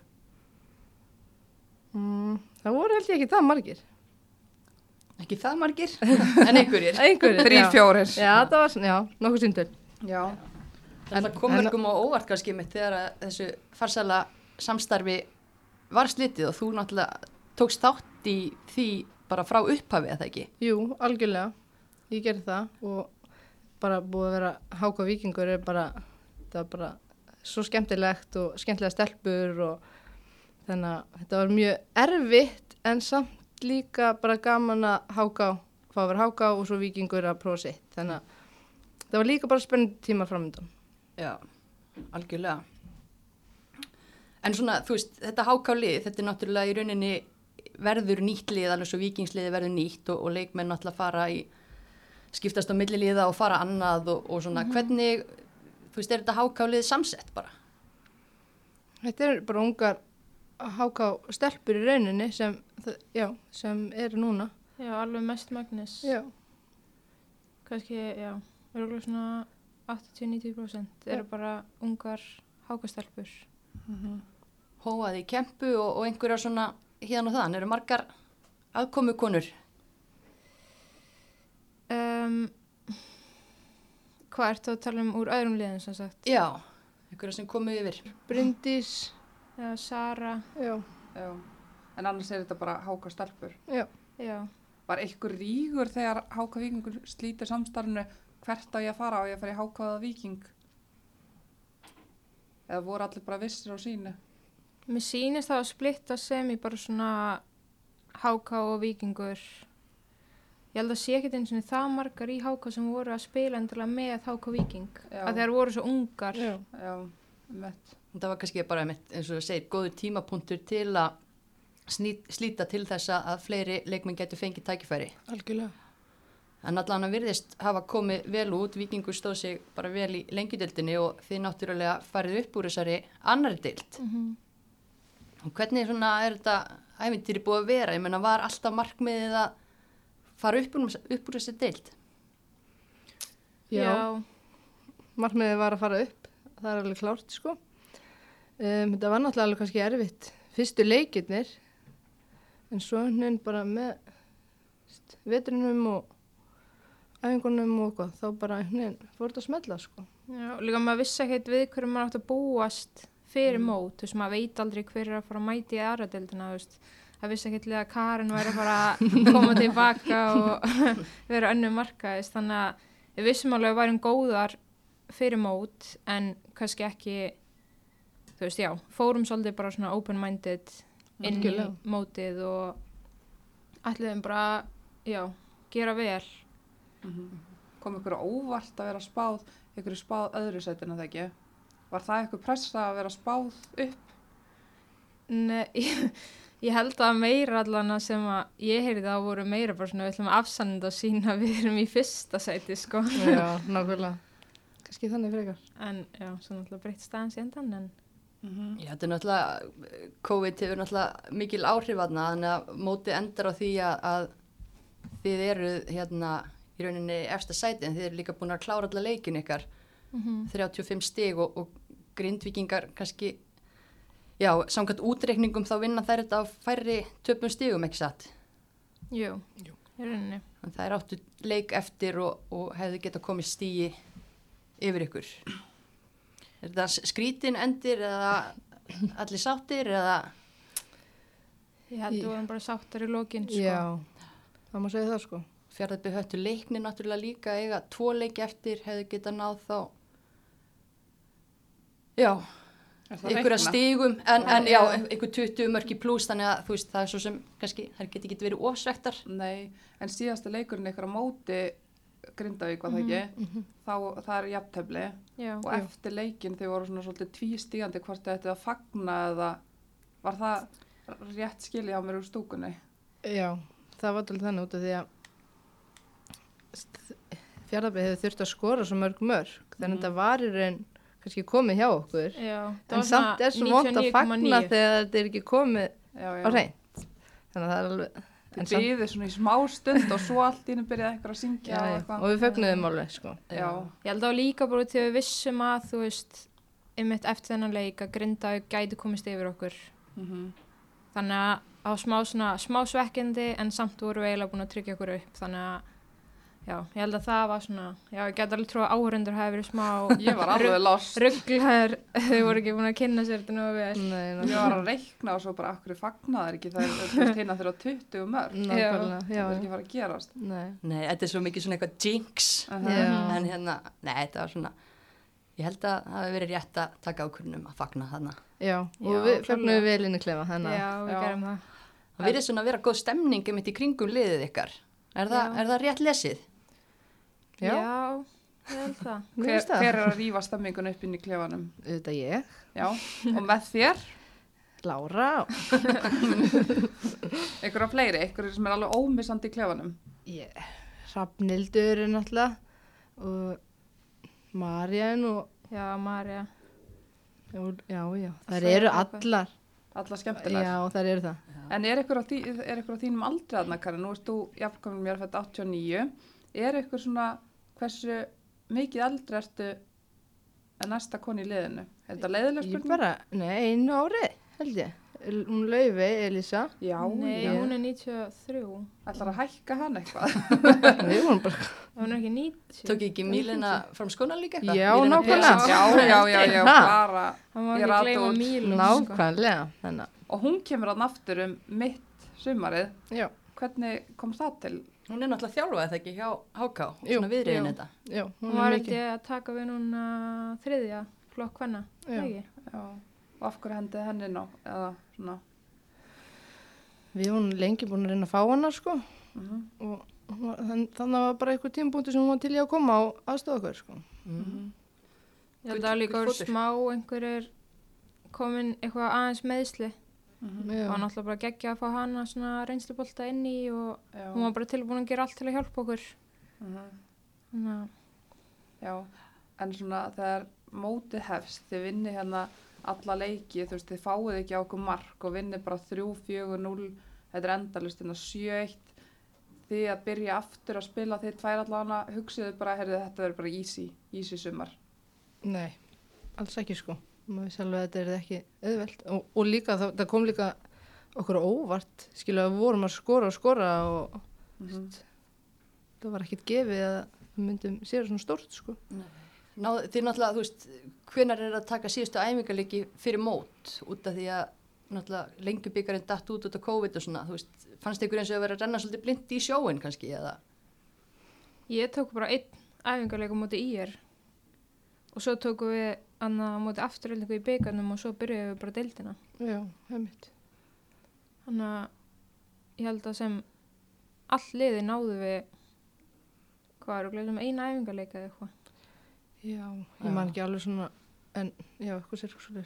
Mm, það voru held ég ekki það margir. Ekki það margir, en einhverjir. Einhverjir, Þrýr, já. fjórir. Já, það var, svona- já, nokkuð síndul. Já. En það kom mörgum á óvart kannski mitt þegar að þessu farsala samstarfi var slitið og þú náttúrulega tókst þátt í því bara frá upphafi eða ekki? Jú, algjörlega. Ég gerði það og bara búið að vera Háka Víkingur er bara, það var bara svo skemmtilegt og skemmtilega stelpur og þannig að þetta var mjög erfitt en samt líka bara gaman að Háka, fá að vera Háka og svo Víkingur að prófa sitt. Þannig að það var líka bara spennandi tímar framöndan. Já, algjörlega. En svona, þú veist, þetta hákálið, þetta er náttúrulega í rauninni verður nýtt lið, alveg svo vikingsliði verður nýtt og, og leikmenn náttúrulega fara í, skiptast á milliliða og fara annað og, og svona, hvernig, þú veist, er þetta hákálið samsett bara? Þetta er bara ungar Háka stelpur í rauninni sem, já, sem eru núna. Já, alveg mest magnis. Já. Kannski, já, örgulega svona 80-90% eru bara ungar hákastelpur. Hóaði í kempu og, og einhverjar svona hérna og þann, eru margar aðkomu konur? Um, hvað ertu að tala um úr öðrum liðin sem sagt? Já, einhverjar sem komu yfir. Bryndís, Já, Sara, já, Já. En annars er þetta bara háka stelpur. já. já. Var einhver rígur þegar háka vikingur slítir samstarfinu hvert á ég að fara á ég að fara í hákaða viking? Eða voru allir bara vissir á sínu? Mér sýnist það að splitta sem í bara svona háká og vikingur. Ég held að sé ekkert eins og það margar í háká sem voru að spila endilega með háká viking. Já. Að þeir voru svo ungar. Já, Já. Það var kannski bara einmitt, eins og þú segir, góður tímapunktur til að snýt, slíta til þess að fleiri leikmenn getur fengið tækifæri. algjörlega. En allan að virðist hafa komið vel út, vikingur stóð sig bara vel í lengjudeldinni og þið náttúrulega farið upp úr þessari annari deild. Mm Og hvernig er þetta ævintýri búið að vera? Ég menna var alltaf markmiðið að fara upp úr, upp úr þessi deild? Já, markmiðið var að fara upp, það er alveg klárt sko. Um, þetta var náttúrulega alveg kannski erfitt fyrstu leikirnir, en svo hennin bara með vetrinum og æfingunum og eitthvað, þá bara hennin fór þetta að smella sko. Já, líka maður vissi ekkert við hverju maður átt að búast fyrir mót, þú veist, maður veit aldrei hver er að fara að mæti í aðra deildina, þú veist, það vissi ekkert liða að Karin væri að fara að koma tilbaka og vera önnu markaðist, þannig að við vissum alveg að værum góðar fyrir mót, en kannski ekki, þú veist, já, fórum svolítið bara svona open-minded inn Algjörlega. í mótið og ætliðum bara, já, gera vel. Kom ykkur óvart að vera spáð, ykkur spáð öðru sætinu það ekki? Var það ykkur pressa að vera spáð upp? Nei, ég, held að meira allan að sem að ég heyrði það voru meira bara svona við ætlum að afsannenda og sína að við erum í fyrsta sæti sko. Já, nákvæmlega. Kannski þannig frekar. En já, svo náttúrulega breytt staðans í endan en Já, þetta er náttúrulega, COVID hefur náttúrulega mikil áhrif aðna, þannig að mótið endar á því að, að þið eru hérna í rauninni efsta sæti en þið eru líka búin að klára alla leikin ykkar, 35 stig og, og grindvikingar kannski, já, samkvæmt útreikningum þá vinna þær þetta á færri töpum stigum, ekki satt? jú, jú. í rauninni. En það er áttu leik eftir og, og hefðu geta komið stíi yfir ykkur. Er þetta skrítin endir eða allir sáttir eða... Ég held að við vorum bara sáttar í lokin sko. Já, það má segja það sko. Fjárðarby höttu leikni náttúrulega líka eiga tvo leiki eftir hefðu geta náð þá já, það ykkur að reiknað? stigum en, en já, Já. ykkur 20 mörki pluss þannig að þú veist það er svo sem kannski, það geti ekki verið ofsvektar Nei, en síðasta leikurinn ykkur á móti Grindavík var það ekki, Mhm. þá það er jafntefli Já, og eftir leikin þau voru svona svolítið tvístígandi hvort þau ætti að fagna eða var það rétt skilja á mér úr stúkunni? Já, það var alveg þannig út af því að fjárðabæði hefur þurft að skora svo mörg mörg þannig að Mhm. þetta var í raun kannski komið hjá okkur já. það en samt er svo vond að fagna 99,9. þegar þetta er ekki komið Já, já. á reynd þannig að það er alveg samt- byggðið svona í smá stund og svo allt í hennu byrjaði eitthvað að syngja já, og já, eitthvað. og við fögnuðum alveg sko. Já, Ég held að líka bara til við vissum að þú veist, einmitt eftir þennan leik að Grindavík gæti komist yfir okkur. mhm, Þannig að á smá, svona, smá svekkindi en samt voru við eiginlega búin að tryggja okkur upp. Þannig að, já, ég held að það var svona, já, ég get alveg trú að áhörundur hafi verið smá ég var alveg lost. rugglaður, þau voru ekki búin að kynna sér þetta nú vel. Nei, Ég var að reikna og svo bara, akkur fagnaðar ekki það er hérna þeirra 20 mörg. nákvæmlega, Það já, er ekki fara að gerast. nei, Nei, þetta er svo mikið svona eitthvað jinx Uh Já. en hérna, nei, þetta var svona ég held að það hefði verið rétt að taka ákvörnum að fagna þarna já, og Já, við klárlega. fögnuðum vel inn í klefa þannig að Já, við Já. gerum það. það verið svona að vera góð stemning mitt í kringum liðið ykkar er, það, Já. er það rétt lesið? Já. Já, ég held það. Hver, það. hver er að rífa stemmingun upp inn í klefanum? auðvitað ég, Já, og með þér, Lára og einhverja fleiri, einhverju sem er alveg ómissandi í klefanum. ég, Hrafnildur er náttúrulega og Marjan og Já, Marja. já, já, já, þær Svo eru allar Alla skemmtilegar. já, þær eru það En er ykkur á, er ykkur á þínum aldrei aðna, Karin? Nú ert þú jafnkomin mér fætt 89. Er ykkur svona, hversu mikið eldri ertu en næsta koni í liðinu? Er þetta leiðileg ég spurning? bara, nei, einu ári held ég, hún Laufi, Elisa Já, Nei, já. hún er 93. Ætlar að hækka hann eitthvað? við vorum bara, Hún er ekki 90. Tók ekki Mílina fram skona líka eitthvað? Já, Mílína nákvæmlega. Já, já, já, já, bara. Hann Ég ekki rata gleyma út. Mílu. Sko. nákvæmlega þannig að, Og hún kemur að aftur um mitt sumarið. já, Hvernig kom það til? Hún er náttúrulega þjálfað þetta ekki hjá HK Jú, svona viðriðin þetta já, Hún hún var ég að taka við núna þriðja flokk hvenna. Ekki? Já, og af hverju hendið henni ná? Eða svona, við vorum lengi búin að reyna að fá hana sko mhm, og hún var- þann- þannig var bara einhver tímbúndi sem hún var til í að koma og aðstofa okkur sko mm. Ég held að líka gullfótur. smá einhverjir komin eitthvað aðeins meðsli. Mhm, já, Og náttúrulega bara geggja að fá hana svona reynslubolta inn í og já, hún var bara tilbúin að gera allt til að hjálpa okkur. mhm. Þannig að, Já, en svona þegar mótið hefst, þið vinni hérna alla leiki, þú veist, þið fáið ekki á okkur mark og vinni bara 3-4-0, þetta er endalist hérna 7-1, þið að byrja aftur að spila þið tvær allavega, hugsiðu bara, heyrðu þetta verður bara easy, easy sumar. nei, alls ekki sko maður vissi alveg að þetta er ekki auðvelt. Og, og líka það, það kom líka okkur óvart skilu að við vorum að skora og skora og Mm það var ekkert gefið að við myndum sér svona stórt sko. Ná, þið náttúrulega, þú veist, hvenar er að taka síðustu æfingarleiki fyrir mót? Út af því að náttúrulega lengjubikarinn datt út út af COVID og svona, þú veist, fannst ykkur eins og að vera að renna svolítið blind í sjóin kannski eða? ég tók bara einn æfingarleik á móti ír og svo tókum við annað á móti afturöldingu í byggarnum og svo byrjuðum við bara deildina. já, heimitt Þannig að ég held að sem all liði náðu við hvað eru gleðum eina æfingarleika eða eitthvað. já, Já. ég man ekki alveg svona en já, eitthvað sér svo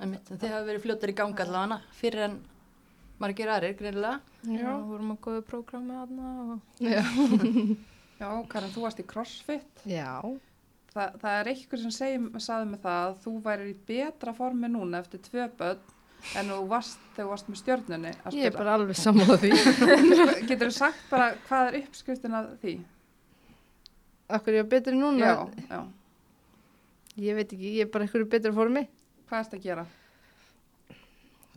en þið hafa verið fljótar í ganga allavega fyrir en margir aðrir, greinilega. Já, vorum að góða prógrami aðna og já, Já, Karin, þú varst í CrossFit, já, Þa, það er einhver sem segi, sagði mig það að þú værir í betra formi núna eftir tvö börn en þú varst, þegar þú varst með stjörnunni að ég er spila. bara alveg sammála því Getur þú sagt bara hvað er uppskriftin að því? Akkur ég er betri núna Já, já. Ég veit ekki, ég er bara eitthvað betra formi Hvað ertu að gera?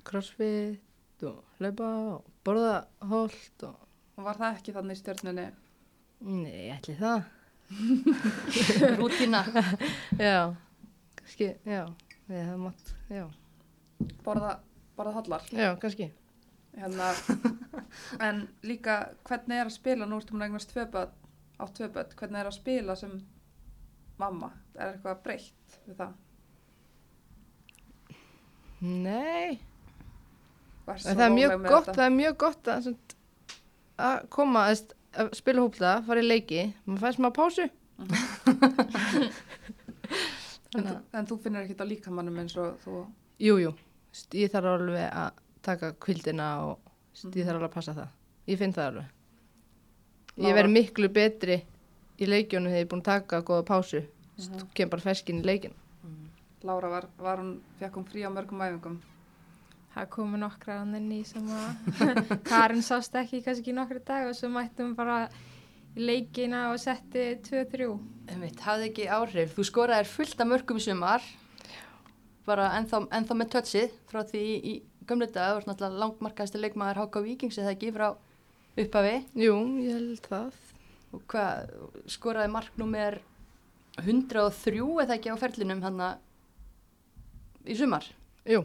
Crossfit og hlaupa og borða holt og Og var það ekki þannig í stjörnunni? Nei, ætli það Rútína. Já, kannski, já Við hefum átt, já Borða, borða hallar? Já, kannski Hérna, en líka hvernig er að spila, nú ertu múin að eignast tvö börn, á tvö börn, hvernig er að spila sem mamma? Er eitthvað breytt við það? Nei, það er mjög gott? Það er mjög gott að, að koma eðst, að spila hópla, fara í leiki, maður fær smá pásu. En, þú- en þú finnir ekkert á líkamannum eins og þú... Jú, jú, ég þarf alveg að taka kvildina og st- ég þarf alveg að passa það. Ég finn það alveg. Ég Lára- verð miklu betri í leikjónu þegar ég er búin að taka góða pásu. Mhm. Mm Kem bara ferskin í leikin. Lára var, var hún, fekk hún frí á mörgum æfingum. Það komu nokkra inn í sem að Karin sást ekki kannski í nokkra dag og svo mættum bara í leikina og setti 2-3. Einmitt, hafði ekki áhrif. Þú skoraðir fullt af mörgum í sumar, bara ennþá, ennþá með tötsið frá því í, í gömlu dag, þú ert náttúrulega langmarkaðasti leikmaður HK Víkings eða ekki frá upphafi Jú, ég held það. og hvað, skoraði marknúmer 103 eða ekki á ferlinum hann í sumar. Jú,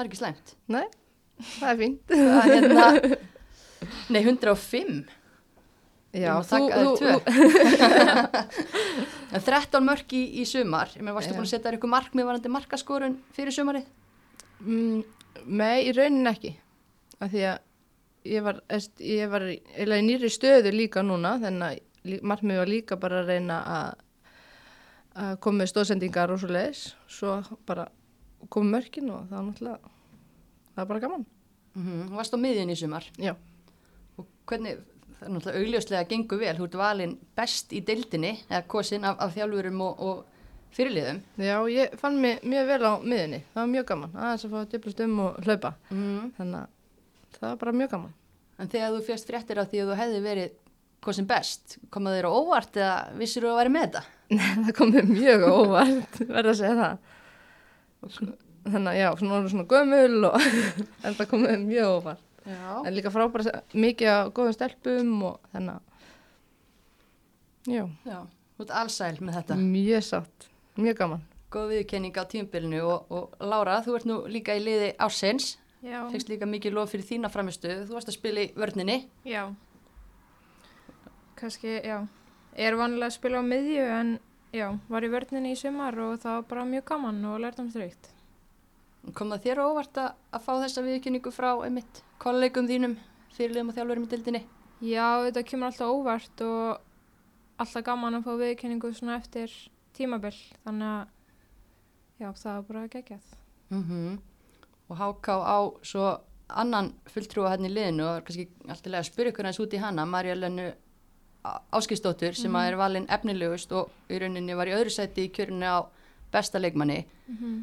Það er ekki slæmt. nei, það er fínt. Það er hérna, nei 105. Já, taka þér tvö. En 13 mörk í, í sumar, ég með varstu búin að setja þér ykkur markmið varandi markaskorun fyrir sumarið? Mm, nei, í raunin ekki. Af því að ég var, ég var í- nýri stöðu líka núna, þannig að markmið var líka bara að reyna að, að koma með stóðsendingar og svo leiðis. Svo bara koma mörkin og það var náttúrulega, það var bara gaman. Mm -hmm. Varst á miðjun í sumar Já, og hvernig, það er náttúrulega augljóslega gengur vel, þú ert valinn best í deildinni eða kosin af, af þjálfurum og, og fyrirliðum. já, ég fann mig mjög vel á miðunni. Það var mjög gaman, aðeins að fá að djöflast um og hlaupa. Mm. Þannig að það var bara mjög gaman. En þegar þú fjast fréttir af því að þú hefði verið kosin best, komaðu þér á óvart eða vissir þú að vera með þetta? það kom mér mjög á óvart, verð að segja það. Þannig að já, svona voru svona gömul og en það kom mér mjög. Já. En líka frábæra mikið á góðum stelpum og þannig að, já, Já, þú ert allsæl með þetta. mjög sátt, mjög gaman. Góð viðkenning á tímbilinu og, og Lára, þú ert nú líka í liði ásins, fegst líka mikið lof fyrir þína framistu, þú varst að spila í vörninni. já. Kannski, já. Ég er vanlega að spila á miðju en já, var í vörninni í sumar og það var bara mjög gaman og lærdomsrikt. Kom það þér óvart að, að fá þessa viðkenningu frá einmitt kollegum þínum, fyrirliðum og þjálfurum í dildinni? Já, þetta kemur alltaf óvart og alltaf gaman að fá viðkenningu svona eftir tímabill. Þannig að, já, það var bara geggjað. Mm Og háká á svo annan fulltrúa hérna í liðinu og er kannski alltaf að spyrja ykkur hans út í hana, Marja Lennu Áskistóttur sem að er valinn efnilegust og í rauninni var í öðru sæti í kjörinu á besta leikmanni.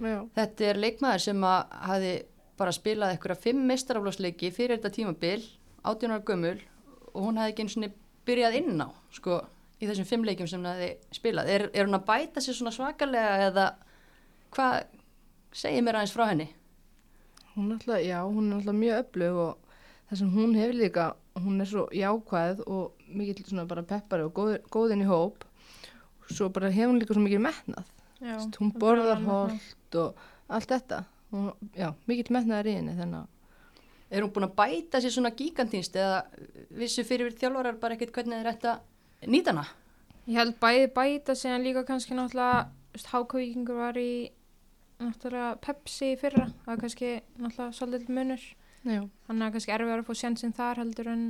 Já, Þetta er leikmaður sem að hafi bara spilað eitthvað fimm meistaraflósleiki fyrir þetta tímabil, 18 ára gömul og hún hafi ekki einu svona byrjað inn á, sko, í þessum fimm leikjum sem hún hafi spilað. Er, er hún að bæta sér svona svakalega eða hvað segir mér aðeins frá henni? hún er alltaf, já, hún er alltaf mjög öflug og það sem hún hefur líka, hún er svo jákvæð og mikill svona bara peppari og góð, góðin í hóp. Svo bara hefur hún líka svo mikið metnað. Já, Veist, hún það borðar holt og allt þetta. Hún, já, mikill metnaðar í henni þannig að Er hún búin að bæta sér svona gíkantínst eða vissu fyrir þjálfarar bara ekkert hvernig þeir ætta að nýta hana? Ég held bæði bæta síðan líka kannski náttúrulega, þú veist, hákavíkingur var í náttúrulega Pepsi í fyrra, það er kannski náttúrulega svolítið munur. Já, Þannig að kannski erfiðar að fá sjansinn þar heldur en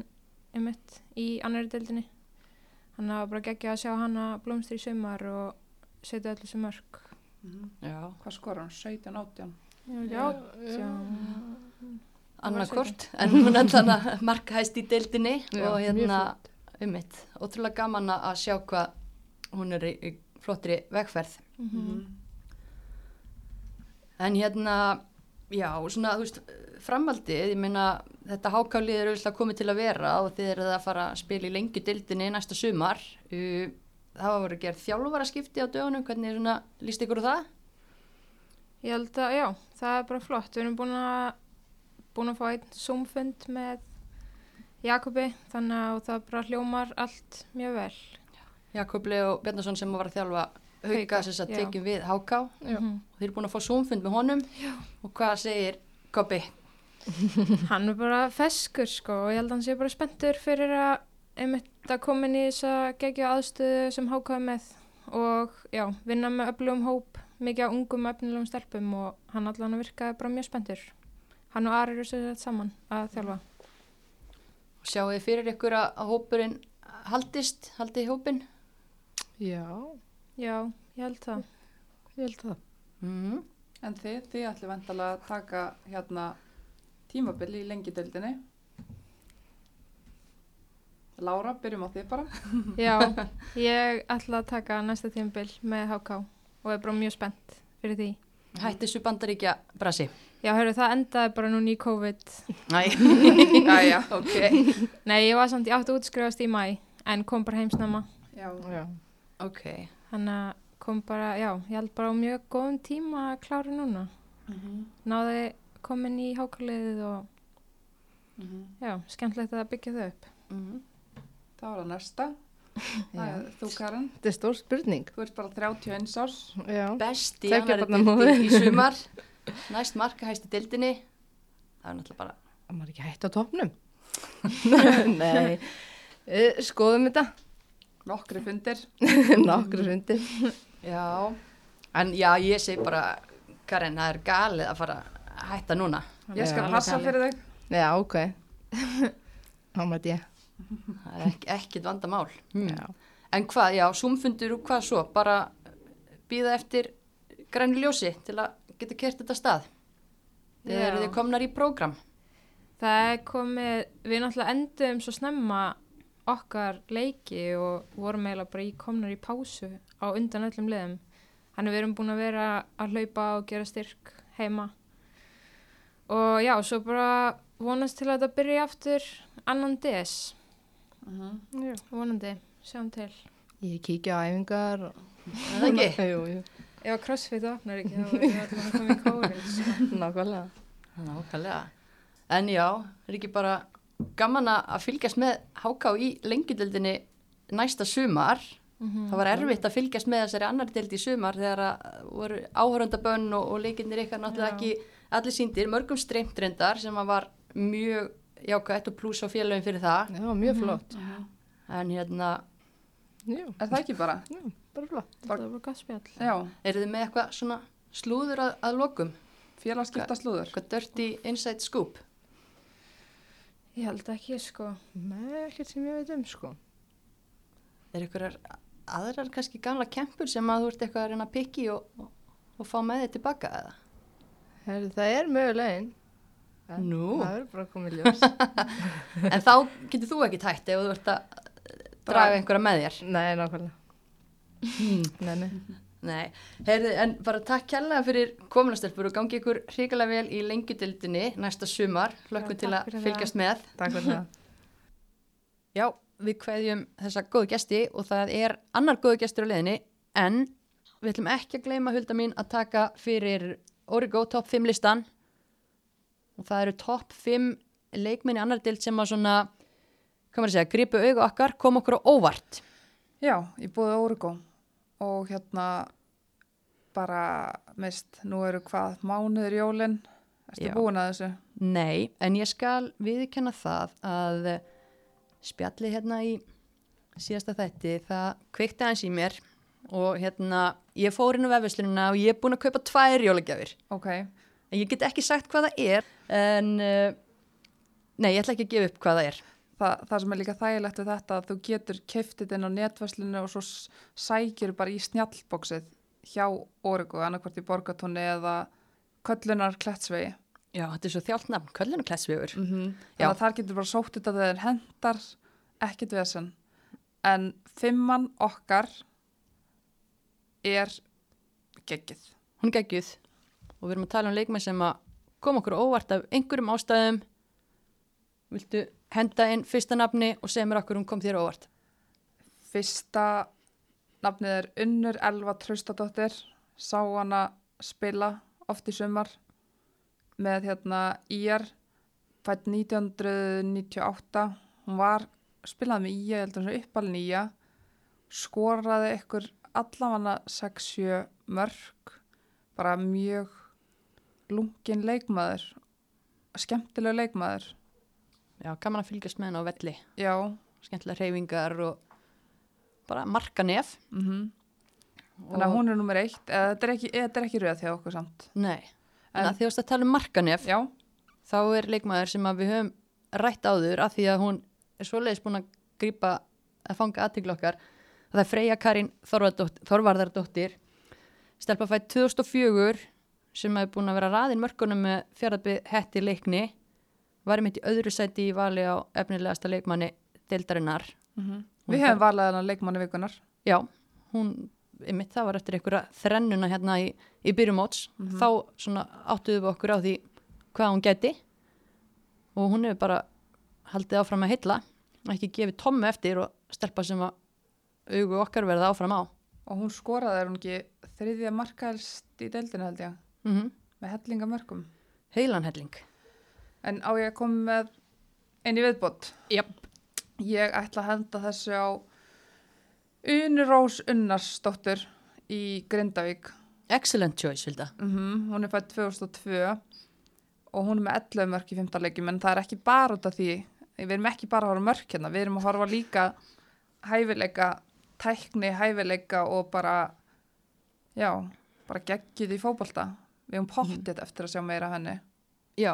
einmitt í annari deildinni. Þannig að það var bara geggja að sjá hana blómstri í sumar og setja öllu sem mörg. Mhm. Já. Hvað skora hann? 17, 18? Já, já. Annarkort, en hún er þannig að markahæst í deildinni Já, og hérna, um mitt, ótrúlega gaman að sjá hvað hún er í, í flottri vegferð. Mhm. En hérna, já, svona, þú veist, framhaldið, ég meina, þetta hákálið er auðvitað komið til að vera og þið eruð að fara að spila í lengju deildinni næsta sumar. Það var að gera þjálfvaraskipti á dögunum, hvernig er svona, líst ykkur á það? Ég held að, já, það er bara flott. Við erum búin að, búin að fá einn Zoom-fund með Jakobi, þannig að það bara hljómar allt mjög vel. Jakob Leo Bjarnason sem var að þjálfa hauka þess að tekjum við háká og já. Þeir eru búin að fá súmfund með honum já. og hvað segir Kobi? Hann er bara feskur sko og ég held að hann sé bara spenntur fyrir að einmitt að koma inn í þessa geggja aðstöðu sem hákaði með og já, vinna með öflugum hóp, mikið á ungum efnilegum stelpum og hann allan að virka bara mjög spenntur. Hann og Ari eru sér þetta saman að þjálfa. Sjáu þið fyrir ykkur að, að hópurinn haldist, haldið hópin? Já, Já, ég held það. ég held það. Mm. En þið, þið ætli vantalega að taka hérna tímabil í lengideildinni. Lára, byrjum á þið bara. Já, ég ætla að taka næsta tímabil með HK og er bara mjög spennt fyrir því. Hætti þessu bandaríkja brasi. Já, hörru, það endaði bara núna í COVID. Næ, Jæja, ok. Nei, ég var samt, ég átti að útskrifast í mæ, en kom bara heimsnama. já. Já. Ok. Þannig að kom bara, já, ég held bara á mjög góðum tíma að klára núna. Mhm, Náði komin í hákaliðið og, mhm. já, skemmtilegt að byggja þau upp. Mm. Það var það næsta. Það er þú, Karin. Þetta er stór spurning. Þú ert bara 31 árs. Já. Besti í sumar. Næst marka hæsti dildinni. Það er náttúrulega bara, Það maður ekki hægt á topnum. Nei. Uh, skoðum þetta. Nokkri fundir. Nokkru hundir. já. En já, ég segi bara, Karin, það er galið að fara að hætta núna. Ég skal Já, passa fyrir þig. Já, ok. Þá mæti ég. Það er ekki, ekkit vandamál. Mm. En hvað, já, súmfundur og hvað svo? Bara býða eftir grænu ljósi til að geta kert þetta stað. Þegar þið komnar í prógram. Það er komið, við náttúrulega endum svo snemma okkar leiki og vorum eiginlega bara í komnar í pásu á undan öllum liðum. Þannig við erum búin að vera að hlaupa og gera styrk heima. Og já, svo bara vonast til að þetta byrja aftur annan DS. Mhm. Já. Vonandi, sjáum til. Ég kíkja á æfingar. og- Er það ekki? jú, jú. Ef crossfit opnar ekki, þá við allan að koma í kórið. Sko. Nákvæmlega. Nákvæmlega. En já, er ekki bara gaman að fylgjast með HK í lengjudöldinni næsta sumar. Mhm. Það var erfitt að fylgjast með þessari annar deild í sumar þegar að voru áhörundabönn og, og leikinnir ykkar náttúrulega Já. ekki allir síndir, mörgum streymt reyndar sem var mjög jákvæmt og pluss á félögin fyrir það. Já, mjög flott. En hérna, Já, Er það ekki bara? já, bara flott. Það var gott spjall. Já, eru þið með eitthvað svona slúður að, að lokum? félagskipta slúður. Eitthvað dirty inside scoop? Ég held ekki, sko. Nei, ekkert sem ég veit um, sko. Er eitthvað aðrar kannski gamla kempur sem að þú ert eitthvað að reyna að pikki og, og, og fá með þið tilbaka eða? Herri, það er mögulegin. En Nú. Það er bara komið ljós. En þá getur þú ekki tætt ef þú ert að draga einhverja með þér. nei, nákvæmlega. Nei, nei. Nei, heyrðu, en bara takk kærlega fyrir kominastelpur og gangi ykkur hrikalega vel í lengjudildinni næsta sumar. Hlökkum til að fylgjast með. Takk fyrir það. Já, við kveðjum þessa góðu gesti og það er annar góðu gestur á leiðinni en við ætlum ekki að gleyma hulda mín að taka fyrir Origo top 5 listan og það eru top 5 leikminni annar dild sem að svona, hvað maður að segja, gripu augu okkar, kom okkur á óvart. Já, ég búið Órugó og hérna bara mist, nú eru hvað mánuður jólin, ertu Já. búin að þessu? Nei, en ég skal viðkenna það að spjalli hérna í síðasta þætti, það kveikti aðeins í mér og hérna ég fór inn á vefvislunina og ég er búin að kaupa tvær jólagjafir. Ok, En ég get ekki sagt hvað það er, en uh, nei, ég ætla ekki að gefa upp hvað það er. Þa, það sem er líka þægilegt við þetta að þú getur keiftið inn á netverslinu og svo sækir bara í snjallbóksið hjá Órugó, annarkvort í Borgatóni eða Köllunar Klettsvegi. Já, þetta er svo þjált nafn, köllun og klessvegur. Mm -hmm. Já. Þannig að þar getur bara sótt þetta þegar hendar, ekkert vesen. En fimmann okkar er geggið. Hún er geggjuð og við erum að tala um leikmenn sem að koma okkur óvart af einhverjum ástæðum. Viltu henda inn fyrsta nafni og segja mér okkur hún kom þér óvart? Fyrsta nafnið er Unnur Elva Traustadóttir, sá hana spila oft í sumar með hérna IR, fætt 1998, hún var, spilaði með IA, ég held að hún uppalinn IA, skoraði ykkur allafanna 6-7 mörg, bara mjög lungin leikmaður, skemmtileg leikmaður, Já, gaman að fylgjast með henn á velli. já, Skemmtilega reyfingar og bara marka nef. mhm. Þannig að hún er nummer eitt, eða þetta er ekki, ekki röð hjá okkur samt. Nei, en, En- að því að tala um markanef, Já, þá er leikmaður sem að við höfum rætt áður af því að hún er svoleiðis búin að grípa að fanga aðtigla okkar það er Freyja Karin Þorvardótt- Þorvarðardóttir stelpa fætt 2004 sem hefur búin að vera raðin mörkunum með fjaraðbyð hetti leikni var einmitt í öðru sæti í vali á efnilegasta leikmanni deildarinnar Mhm. Hún Við hefum valið hana leikmanni vikunar. Já, hún, einmitt, það var eftir einhverja þrennuna hérna í, í byrjumóts. Þá svona áttuðum við okkur á því hvað hún gæti og hún hefur bara haldið áfram að heilla, ekki gefið tommu eftir og stelpa sem að augu okkar verða áfram á. Og hún skoraði, er hún ekki þriðja markaðelst í deildinu held ég, Mm með hellingamörkum. Heilanhelling. En á ég að koma með eini viðbót. Jáp. Ég ætla að henda þessu á Unirós Unnarsdóttur í Grindavík. Excellent choice, Vilda. Mm Hún er fætt 2002 og hún er með 11 mörk í 15 leikjum en það er ekki bara út af því, við erum ekki bara að horfa á mörk hérna, við erum að horfa líka hæfileika, tækni, hæfileika og bara, já, bara geggjuð í fótbolta. Við erum pottið eftir að sjá meira af henni. Já,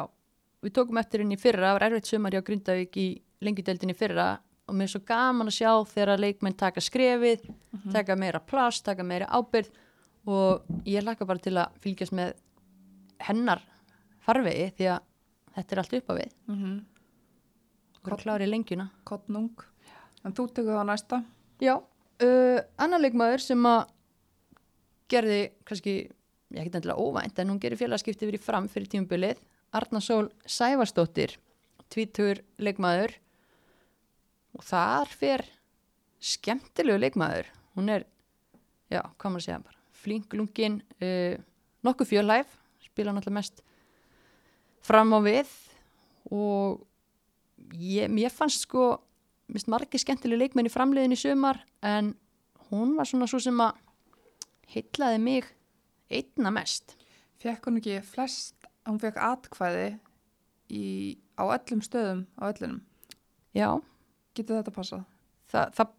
við tókum eftir henni fyrra, það var erfitt sumar hjá Grindavík í lengjudeldinni í fyrra og mér er svo gaman að sjá þegar leikmenn taka skrefið, taka meira pláss, taka meira ábyrð og ég laka bara til að fylgjast með hennar farvegi því að þetta er allt upp á við. Mm -hmm. Erum klárið lengjuna. Kottnung. En þú tekur það næsta. Já, uh, annar leikmaður sem að gerði kannski, ég ekki endilega óvænt en hún gerir félagskipti verið fram fyrir tímubilið Arna Sól Sævarsdóttir tvítur leikmaður og þar fer skemmtilegu leikmaður. Hún er, já, hvað maður að segja bara, flink lungin uh, nokkuð fjölhæf spila náttúrulega mest fram á við. Og ég, mér fannst sko mist margir skemmtileg leikmenn í framleiðin í sumar en hún var svona svo sem að heitlaði mig einna mest. Fekk hún ekki flest, hún fekk atkvæði í, á öllum stöðum á öllunum. já, Getur þetta passað? það, það,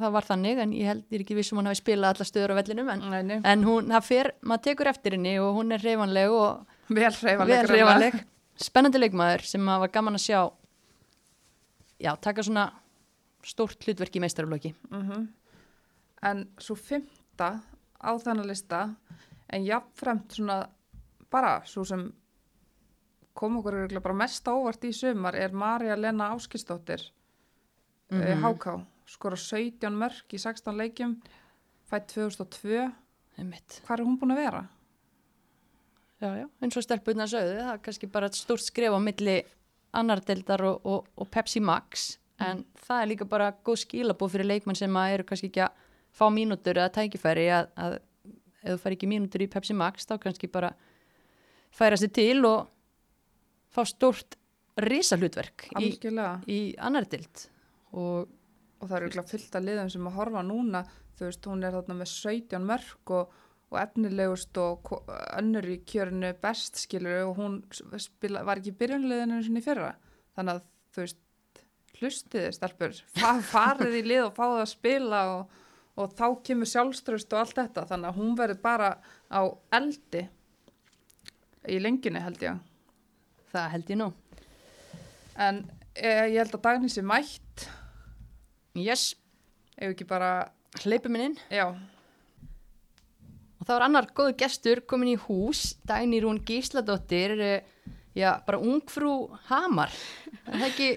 það var þannig en ég held ég ekki vissum hún hafi spilað alla stöður á vellinum en, Nei, en hún, það fer, maður tekur eftir henni og hún er reyfanleg og Vel hreyfanleg. vel reyfanleg spennandi leikmaður sem að var gaman að sjá já, taka svona stórt hlutverk í meistaraflokki. Mm En svo fymta á þennan lista, en jafnframt svona bara svo sem kom okkur bara mest á óvart í sumar er Marja Lena Áskistóttir, mm Mhm. HK, skora 17 mörg í 16 leikjum, fætt 2002. Einmitt. Hvað er hún búin að vera? Já, já, eins og stelpunna sögðu, það er kannski bara ett stórt skref á milli annardeldar og, og, og Pepsi Max, en það er líka bara góð skilabóð fyrir leikmenn sem að eru kannski ekki að fá mínútur eða tækifæri að, að ef þú fær ekki mínútur í Pepsi Max, þá kannski bara færa sér til og fá stórt risahlutverk í, í annardeld og Og það eru örugglega fullt af liðum sem að horfa núna, þú veist, hún er þarna með 17 mörg og, og efnilegust og önnur í kjörinu best skilur og hún spila, var ekki byrjunliðinu sinni fyrra. Þannig að þú veist, hlustiði stelpur, fa farið í lið og fáið að spila og, og þá kemur sjálfströst og allt þetta. Þannig að hún verður bara á eldi í lengjunni held ég. það held ég nú. En eh, ég held að Dagný sé mætt, Yes, ef ekki bara, hleypum minn inn. já, Og það var annar góðu gestur komin í hús, Dagný Rún Gísladóttir, eh, já, bara ungfrú Hamar. Er Það ekki,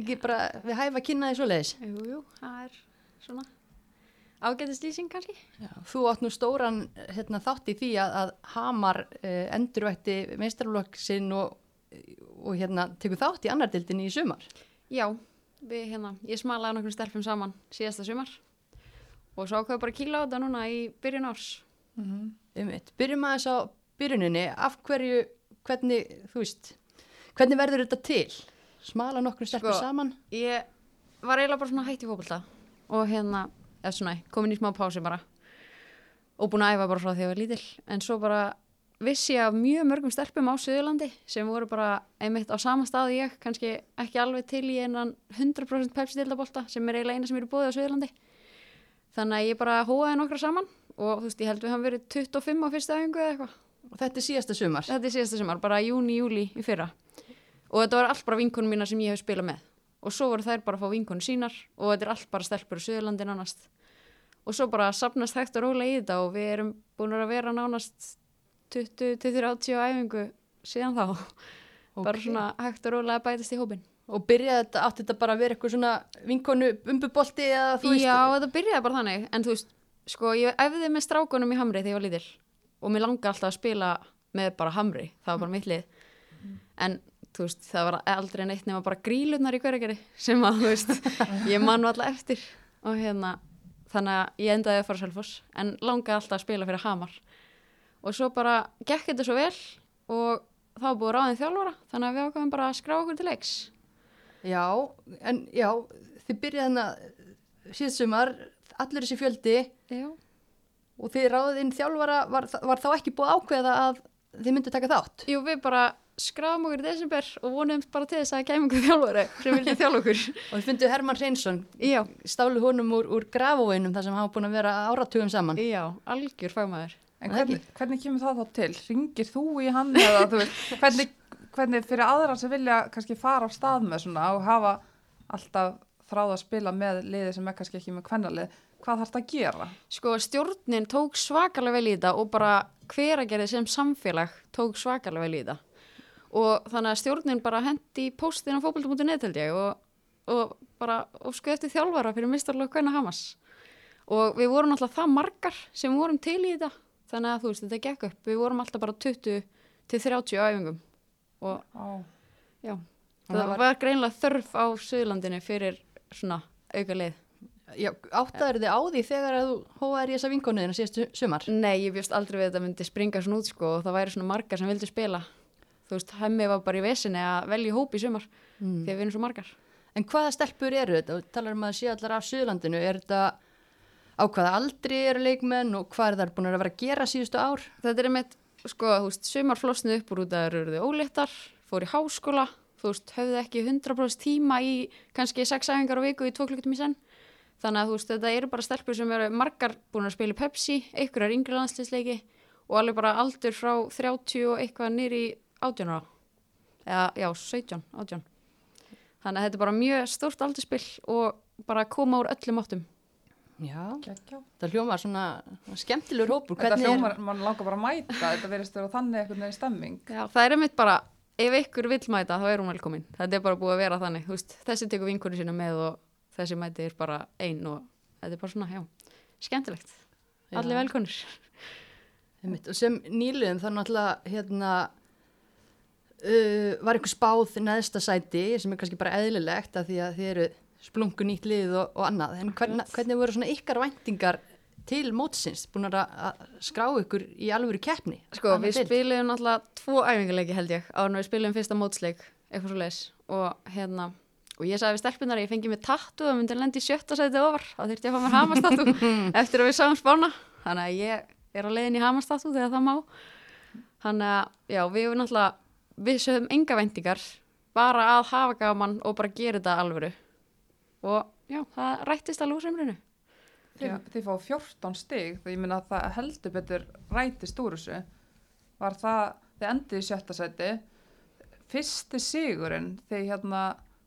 ekki bara við hæfa að kynna því svo leiðis. Jú, jú, það er svona ágætist lýsing kannski. Þú átt nú stóran hérna, þátt í því að, að Hamar uh, endurvætti meistarlokksinn og, og hérna, tekur þátt í annardildinni í sumar. Já, við hérna, ég smalaði nokkur stelpum saman síðasta sumar og svo ákveðu bara að kíla á þetta núna í byrjun árs. mhm. Einmitt. Byrjum aðeins á byrjuninni, af hverju, hvernig, þú veist, hvernig verður þetta til? Smala nokkur stelpur Sko, saman? Ég var eiginlega bara svona hætt í fókbalta og hérna, eða svona, komin í smá pási bara og búin að æfa bara frá því að ég var lítil en svo bara vissi ég af mjög mörgum stelpum á Suðurlandi sem voru bara einmitt á sama stað og ég, kannski ekki alveg til í einan 100% pepsi-dildabólta sem er eiginlega eina sem eru búið á Suðurlandi. Þannig að ég bara hóaði nokkra saman og þú veist, ég held við hann verið 25 á fyrsta æfingu eða eitthvað. Og þetta er síðasta sumar. þetta er síðasta sumar, bara júni, júli í fyrra. Og þetta var allt bara vinkonum mína sem ég hef spilað með. Og svo voru þær bara að fá vinkonu sínar og þetta er allt bara stelpur á Suðurlandi nánast. Og svo bara sapnast hægt og rólega í þetta og við erum búin að vera nánast 20-30 á æfingu síðan þá. Bara svona hægt og rólega að bætast í hópin Og byrjaði þetta, átti þetta bara að vera eitthvað svona vinkonu umbubolti eða þú veist? Já, þetta byrjaði bara þannig. En þú veist, sko, ég æfði með strákunum í Hamri þegar ég var lítil. Og mér langaði alltaf að spila með bara Hamri. Það var bara mitt lið. En þú veist, það var aldrei neitt nema bara grílunar í hverjargeri sem að, þú veist ég man alltaf eftir. Og hérna, þannig að ég endaði að fara Selfoss. En langaði alltaf að spila fyrir Hamar og svo bara gekk þetta svo vel og þá búið ráðin þjálfara þannig að við ákvæðum bara að skrá okkur til leiks Já, en já, þið byrjaði hérna síðan sumar, allir þessi fjöldi Já, og þið ráðið inn þjálfara, var, var þá ekki búið ákveða að þið myndu taka þátt? Jú, við bara skráðum okkur í desember og vonum bara til þess að kemur okkur þjálfari sem vildi þjálfa okkur. Og þið fundu Hermann Reynsson, Já, stálu honum úr, úr grafóinum þar sem hafa búin að vera áratugum saman. já, algjör fagmaður. En hvernig, hvernig kemur það þá til? Ringir þú í hann eða þú veist, hvernig, hvernig fyrir aðra sem vilja kannski fara á stað með svona og hafa alltaf þráð að spila með liði sem er kannski ekki með kvennalið, hvað þarf það að gera? Sko, stjórnin tók svakalega vel í þetta og bara hveragerði sem samfélag tók svakalega vel í þetta. Og þannig að stjórnin bara hendi postin á fókbaltum.net held ég og, og bara ósku eftir þjálfara fyrir mistarlög hvernig Hamas. Og við vorum alltaf það margar sem vorum til í þetta, þannig að þú veist, þetta gekk upp. Við vorum alltaf bara 20 til 30 á æfingum og Á, já, það það var- var greinlega þörf á Suðlandinu fyrir svona auka leið. Áttaður þið á því þegar að þú hóðar í þessa vinkonuðina síðastu sumar? Nei, ég bjóst aldrei við að þetta myndi springa svona út sko og það væri svona margar sem vildi spila. Þú veist, hemmi var bara í vesinni að velja hóp í sumar Mm. því að við erum svo margar. En hvaða stelpur eru þetta? Þú talar um að það sé allar af Suðurlandinu. Er þetta á hvaða aldri eru leikmenn og hvað er það búin að vera að gera síðustu ár? Þetta er einmitt, sko, þú veist, sumar flosnuð upp úr út að eru þau óléttar, fór í háskóla, þú veist, höfðu ekki 100% tíma í kannski sex æfingar á viku í tvo klukkutum í senn. Þannig að þú veist, þetta eru bara stelpur sem eru margar búin að spila Pepsi, einhverjar yngri landsliðsleiki og alveg bara aldur frá 30 og eitthvað nýri 18 ára. Eða, já, 17, 18. Þannig að þetta er bara mjög stórt aldurspill og bara koma úr öllum áttum. Já, geggja. það hljómar svona skemmtilegur hópur. Þetta Hvernig er- hljómar, mann langar bara að mæta, þetta verðist vera þannig einhvern veginn stemming. Já, það er einmitt bara, ef ykkur vill mæta þá er hún velkomin. Þetta er bara búið að vera þannig. Þú Veist, þessi tekur vinkunni sína með og þessi mæti er bara ein og þetta er bara svona, já, skemmtilegt. Allir Já. velkonir. Einmitt, og sem nýluðum þá náttúrulega hérna uh, var einhver spáð neðsta sæti sem er kannski bara eðlilegt af því að þið eru splungu nýtt lið og, og annað. En hvernig, hvernig voru svona ykkar væntingar til mótsins, búin að að skrá ykkur í alvöru keppni? Sko, við deild? spilum náttúrulega tvo æfingarleiki held ég, en við spilum fyrsta mótsleik, eitthvað svo leis og hérna, og ég sagði við stelpunar að ég fengi mig tattu og myndi lendi í sjötta sæti ofar, þá þyrfti ég að fá mér hamastattu eftir að við sáum spána, þannig að ég er á leiðin í hamastattu þegar það má. Þannig að, já, við náttúrulega við sögum enga vendingar bara að hafa gaman og bara gera þetta alvöru og já, það rættist alveg úr semrinu Þið, fá 14 stig, því ég minna að það heldur betur rætist úr þessu. Var það, þið endið í sjötta seti, fyrsti sigurinn, þið hérna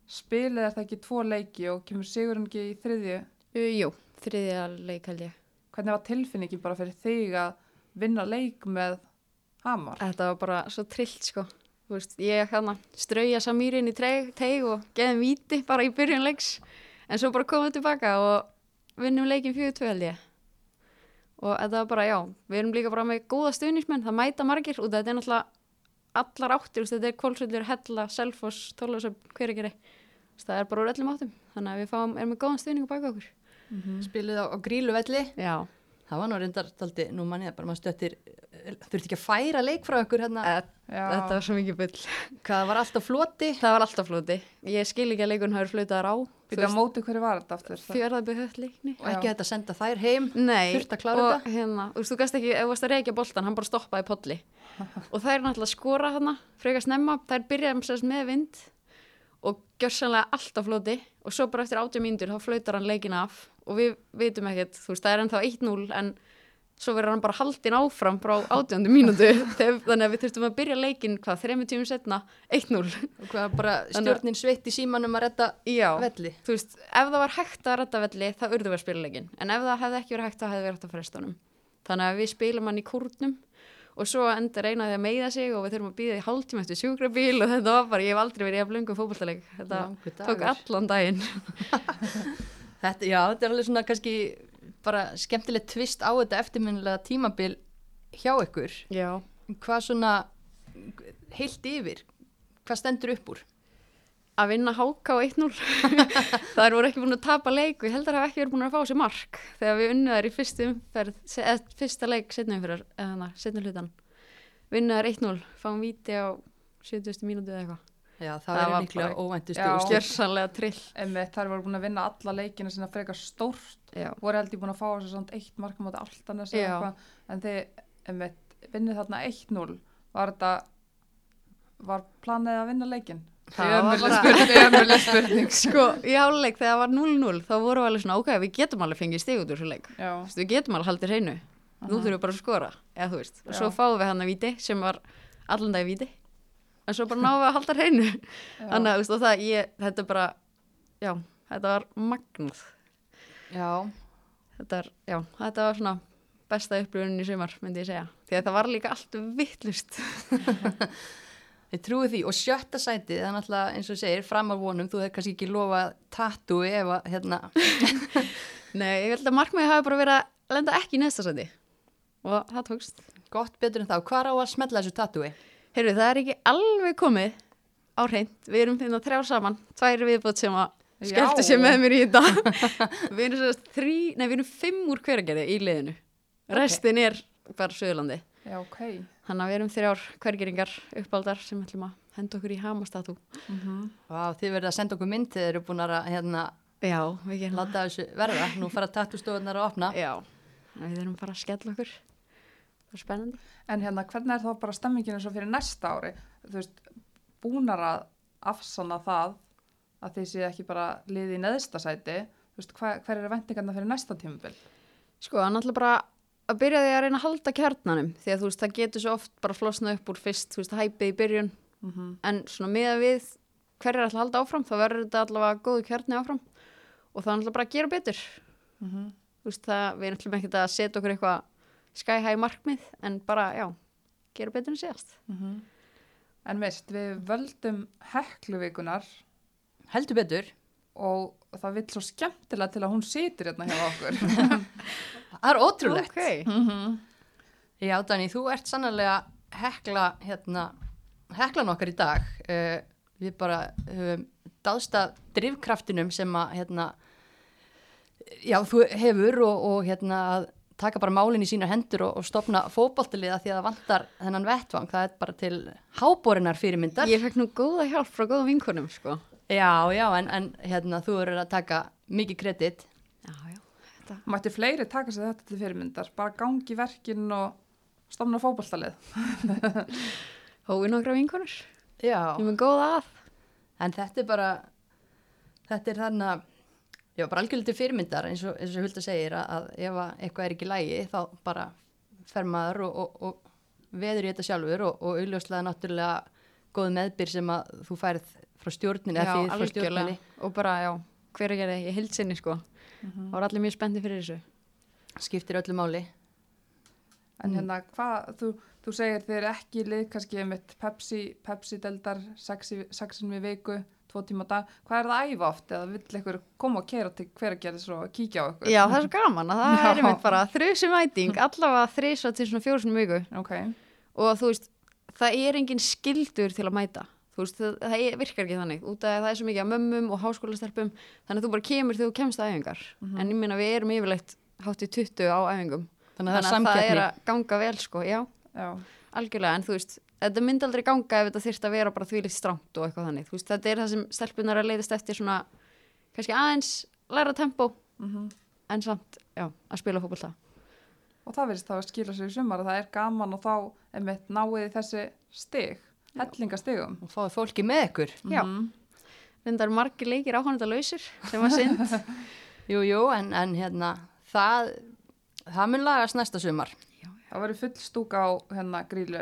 spilið er það ekki tvo leiki og kemur sigurinn ekki í þriðju. uh, Jú, þriðja leik held ég Hvernig var tilfinningin bara fyrir þig að vinna leik með Hamar? Þetta var bara svo trillt sko. Þú Veist, ég hérna strauja Samírin í teig, teig og geðum víti bara í byrjun leiks en svo bara komum við tilbaka og vinnum leikin 4-2 held ég. Og þetta var bara já við erum líka bara með góða stuðnismenn það mæta margir og þetta er náttúrulega allar áttir, þetta er Kólsvöldur, Hella Selfoss, Tólásöp, hver ekki það er bara úr öllum áttum. Þannig að við fáum, erum með góðan stuðning á baka okkur. Spilið á, á gríluvelli Já, það var nú reyndar daldi, nú manni það bara maður stöttir þurfti ekki að færa leik frá ykkur hérna, Já, þetta var svo mikið bull. Hvað var alltaf floti? Það var alltaf flóti, ég skil ekki að leikun hafi flutaðar á Býta á móti hverju var þetta aftur? Höll leikni og ekki þetta að senda þær heim Nei, Þurfti að klára og þetta? hérna, þú veist, þú gast ekki, ef þú varst að reykja boltan, hann bara stoppaði polli og það er náttúrulega að skora hana, frekar snemma, það er byrjað sem sagt með vind og gjörsanlega allt á flóti og svo bara eftir 80 mínútur þá flautar hann leikin af og við vitum ekkert, þú veist, það er ennþá 1-0 en svo verður hann bara haldinn áfram frá átjöndu mínútu. Þannig að við þurftum að byrja leikinn hvað, þremur tímum setna 1-0 og hvað bara stjórnin sveitt í símanum að redda já, velli. Þú veist, ef það var hægt að redda velli þá urðu við að spila leikinn, en ef það hefði ekki verið hægt þá hefði verið hægt að fresta honum. Þannig að við spilum hann í kúrnum. Og svo endur eina því að meiða sig og við þurfum að býða í hálftíma eftir sjúkrabíl og þetta var bara, ég hef aldrei verið í að blöngu fótballtaleik þetta tók allan daginn. Þetta, já, þetta er alveg svona kannski bara skemmtilegt tvist á þetta eftirminnilega tímabil hjá ykkur. Já, hvað svona heilt yfir, hvað stendur upp úr? Að vinna háka á 1-0 það voru ekki búin að tapa leik og ég held að það ekki verið búin að fá sér mark þegar við unnum þær í umferð eða fyrsta leik setna umferðar eða hana, setna hlutan þær 1-0, fáum víti á 70. mínúti eða eitthvað já, það, Það var mikla bara- óvæntustu Já. úrslit. skjörsanlega trill Einmitt, þær voru búin að vinna alla leikina sinna frekar stórt. Já, voru held ég búin að fá þessu svona eitt mark á móti Altanes eða Já. eitthvað, en þið einmitt, vinnið þarna 1-0 var þetta var planið að vinna leikin Það var ömurleg bara- spurning, spurning sko, í háluleik þegar það var 0-0 þá voru við alveg svona, ok, við getum alveg fengið stig út úr þessu leik, veist, við getum alveg haldið hreinu. Nú þurfum við bara að skora, eða þú veist. Og svo fáum við hann að víti sem var allan dag víti, en svo bara við að halda hreinu. Þannig að veist, það, ég, þetta bara já, þetta var magnað. Já, þetta er, já, þetta var svona besta upplifunin í sumar, myndi ég segja. Því að það var líka allt vittlust Ég trúi því. Og sjötta sætið, það er náttúrulega eins og segir fram af vonum, þú hefði kannski ekki lofað tattúi ef að hérna, Nei, ég held að markmiði hafi bara verið að lenda ekki í næsta sæti. Og það tókst. Gott betur en þá, hvað á að smetla þessu tattúi? Heyrðu, það er ekki alveg komið á hreint, við erum finna þrjár saman tvær viðbót sem að skelltu sér með mér í þetta. Við erum sérst þrý, nei við erum fimm úr hveragerði í liðinu. Restin er bara Suðurlandi. Já, ok. Þannig að við erum þrjár hvergeringar uppáldar sem ætlum að henda okkur í hamastatú mm Vá, þið verðið að senda okkur mynd þegar þið eru búin að hérna, Já, við gerum láta þessu verða, nú fara tattústofunar að opna. Já, við erum bara að skella okkur það er spennandi. En hérna, hvernig er þá bara stemmingin eins og fyrir næsta ári? Þú veist, búnar að afsanna það að þið séu ekki bara liði í neðsta sæti. Þú veist, hver, hver eru vendingarna fyrir næsta tímabil? Sko, er náttúrulega bara að byrja því að reyna að halda kjarnanum því að þú veist, það getur svo oft bara flosnað upp úr fyrst, þú veist, hæpið í byrjun. Mm -hmm. en svona miða við hver er alltaf að halda áfram, þá verður þetta allavega góðu kjarni áfram. Og það er alltaf bara að gera betur. Þú veist, það, við erum alltaf ekki að setja okkur eitthvað sky high markmið en bara, já, gera betur en síðast. En veist, við völdum hekluvíkunar Heldur betur, og það vill svo skemmtilega til að hún situr hérna hjá okkur. Það er ótrúlegt. Ok, Já, Dani, þú ert sannlega hekla, hérna, heklan okkar í dag. Uh, við bara höfum dáðsta drifkraftinum sem að, hérna, já, þú hefur og, og hérna, að taka bara málinn í sína hendur og, og stopna fótboltaliða því að það vantar þennan vettvang. Það er bara til hábórinar fyrirmyndar. ég fekk nú góða hjálp frá góða vinkunum, sko Já, já, en, en hérna, þú eru að taka mikið kredit. Já, já, þetta mætti fleiri taka sér þetta til fyrirmyndar bara gangi í verkin og stofna fótboltalið Hói nokkra vinkunur, Já. ég með góða að En þetta er bara, þetta er þannig að, já, bara algjörlega til fyrirmyndar eins og, eins og Hulda segir að, að ef að eitthvað er ekki í lægi þá bara fer maður og, og, og veður í þetta sjálfur og, og auðljóslega náttúrulega góð meðbyr sem að þú færð frá stjórninni eða fyrir frá stjórninni. og bara, já, hver er gerði, ég held sinni, sko það var allir mjög spenntið fyrir þessu Skiptir öllu máli. en Mm. hérna, hvað, þú, þú segir þeir ekki í lið kannski með Pepsi, Pepsi deldar sexin við viku, tvo tíma dag hvað er það að æfa oft? Eða vill einhver koma og kera til hver að gera svo að kíkja á ykkur? Já, það er svo gaman að það er einmitt bara þrjusum æting, allavega þrjusva til svona fjórsum viku. Ok, og þú veist, það er engin skildur til að mæta. Þú veist, það, það virkar ekki þannig. Út af að það er svo mikið að mömmum og háskólastelpum þannig að þú bara kemur þegar þú kemst að æfingar. En ég meina við erum yfirleitt hátt í 20 á æfingum. Þannig að það er það er að ganga vel sko, já, já, algjörlega en þú veist, þetta myndi aldrei ganga ef þetta þyrst að vera bara þvílitt strámt og eitthvað þannig þú veist, þetta er það sem stelpunar að leiðast eftir svona kannski aðeins læra tempó mm en samt, já, að spila fótbolta og það verðist þá að skila sig í sumar að það er gaman og þá einmitt náið í þessi stig hellingastigum Og fáið fólki með ykkur. Já. Mhm. reyndar margir leikir áhannenda lausir sem var synd Jú, jú, en, en hérna, það það mun lagast næsta sumar. Það verður full stúka á hérna grílu,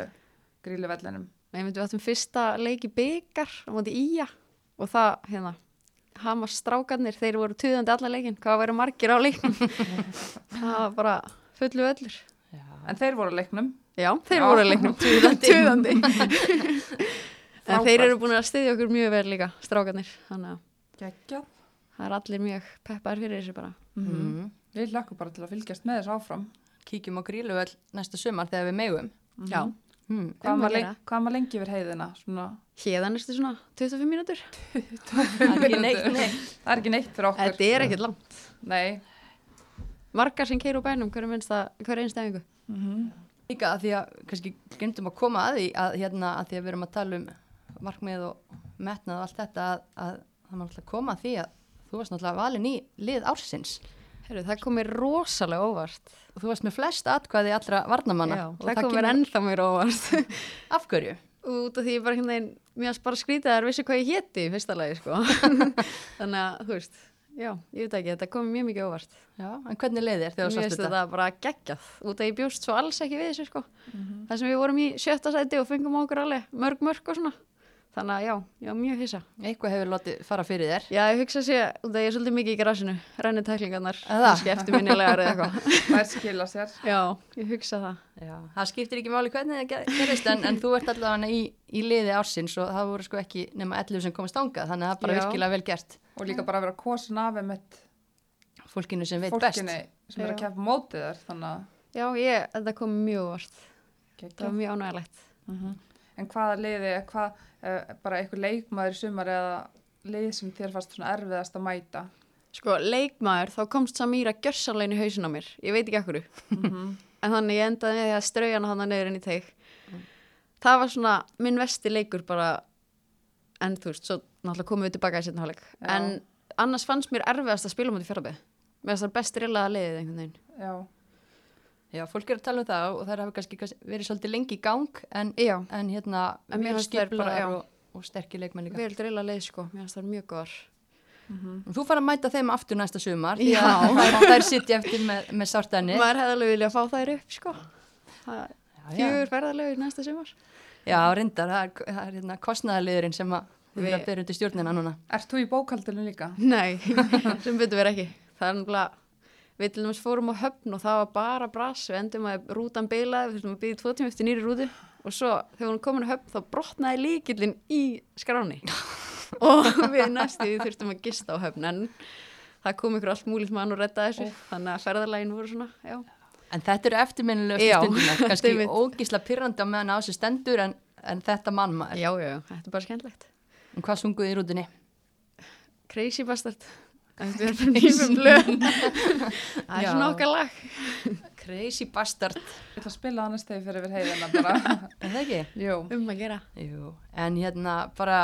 gríluvellinum. Nei, myndum við áttum fyrsta leiki byggar á móti Ía og það, hérna, Hamar strákarnir, þeir voru tuðandi alla leikin, hvað væri margir á leikin? það var bara fullu öllur. En þeir voru á leiknum. Já, þeir Já. voru á leiknum, tuðandi. tuðandi. en þeir eru búin að styðja okkur mjög vel líka, strákarnir, þannig að Geggjað. það er allir mjög peppaðir fyrir þessu bara. Mm. Við hlökkum bara til að fylgjast með þessu áfram. Kíkjum á gríluvel næsta sumar þegar við megum. Já, Mm. Hvað Um leng, gera. hvað var lengi yfir heiðina? Svona, hérðan erstu svona 25 mínútur. Það er ekki neitt, neitt. það er ekki neitt fyrir okkur. Þetta er ekkert langt. Nei. Margar sem keir úr bænum, hverju minnst það, hverju einstæðingu? Líka að því að kannski glemdum að koma að því að hérna að því að við erum að tala um markmið og metnað og allt þetta að, að það má alltaf koma að því að þú varst náttúrulega valin í lið ársins Heru, það kom mér rosalega óvart. þú varst með flest atkvæði allra varnamanna Já, og það kom mér ennþá mér óvart. af hverju? Út af því ég bara hérna einn, mér bara skrítið að það vissi hvað ég héti í fyrsta lagi, sko. Þannig að, þú veist, já, ég veit ekki, þetta kom mér mjög mikið óvart. Já, en hvernig leið þér þegar Mér þú finnst sást þetta? þetta bara geggjað, út af ég bjóst svo alls ekki við þessu, sko. Það sem við vorum í sjötta sæti og fengum okkur alveg mörg mörg og svona. Þannig að já, ég var mjög hissa. Eitthvað hefur látið fara fyrir þér Já, ég hugsa sé, út af ég er svolítið mikið í grasinu, renni tæklingarnar, kannski eftirminnilegar eða eitthvað. Það er skila sér. Já, ég hugsa það. Já, það skiptir ekki máli hvernig það ger- gerist en, en þú ert allavega í, í liði ársins og það voru sko ekki nema 11 sem komast ángað þannig að það er bara Já. virkilega vel gert Og líka bara að vera kosin af með fólkinu sem veit fólkinni best sem er að En hvaða liði, hvað, uh, bara eitthvað leikmaður í sumar eða lið sem þér fannst svona erfiðast að mæta? Sko, leikmaður, þá komst Samíra gjörsanlegin í hausin á mér. Ég veit ekki ekkur. en þannig ég endaði með því að strauja hana hann neyður inn í teik. Það var svona minn vesti leikur bara, en þú veist, svo náttúrulega komum við tilbaka í setna hálfleik. En annars fannst mér erfiðast að spila mútið. Mér finnst það best rillaða liðið einhvern veginn. Já, Já, fólk er að tala um það og það hefur kannski kannski verið svolítið lengi í gang en, en hérna skipulaðar já. og, og sterkir leikmenn líka vel rillað leið sko. Mér finnst það mjög góðar. Og Þú fara að mæta þeim aftur næsta sumar því Já. að þær, sitja eftir með, með sártenni Maður hefði alveg viljað fá þær upp, sko. Fjögur ferðarlegu næsta sumar. Já, reyndar, það er, það er hérna, kostnæðaliðurinn sem að við erum að byrja undir stjórnina núna ert þú í bókaldinu líka? Nei, sem betur verið ekki. Það er náttúrulega, við til dæmis fórum á höfn og það var bara brass, við endum að rútan bilaði, við þurfum að byggja tvo tíma eftir nýri rútu og svo þegar hún komin á höfn þá brotnaði líkillin í skráni og við næstu við þurftum að gista á höfn en það kom ykkur allt múlið mann og redda þessu, þannig að ferðarlægin voru svona, já. En þetta eru eftirminnilegustu Já, stundunar, kannski ógísla pyrrandi á meðan á þessu stendur en, en þetta mann maður. Já, já, já, þetta er bara skemmtlegt. En hvað sunguði í rútunni? Crazy bastard. Þetta er fyrir nýfum blöð. Það er svona okkar lag. Crazy bastard. Ég ætla að spila næst þegar fyrir yfir heiðina bara. Er það ekki? Jú. Um að gera. Jú, en hérna bara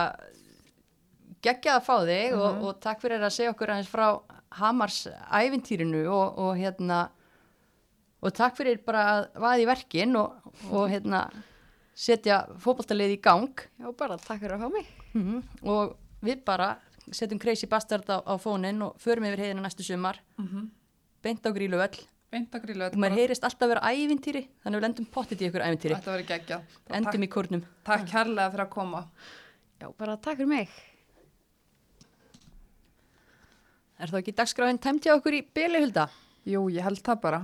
geggjað að fá þig og, og takk fyrir að segja okkur aðeins frá Hamars ævintýrinu og, og hérna og takk fyrir bara að vaði í verkin og, og hérna setja fótballtalið í gang Já, bara takk fyrir að fá mig. mm og við bara setjum Crazy Bastard á, á fónin og förum yfir heiðina næstu sumar beint á grílu öll Beint að grílu og maður heyrist alltaf vera ævintýri þannig að við lendum pottit í ykkur ævintýri Þetta verið geggjað. Og endum í kórnum Takk, takk kærlega fyrir að koma. Já, bara takk fyrir mig. Er það ekki dagskráin tæmt hjá okkur í Belihulda? Jú, ég held það bara.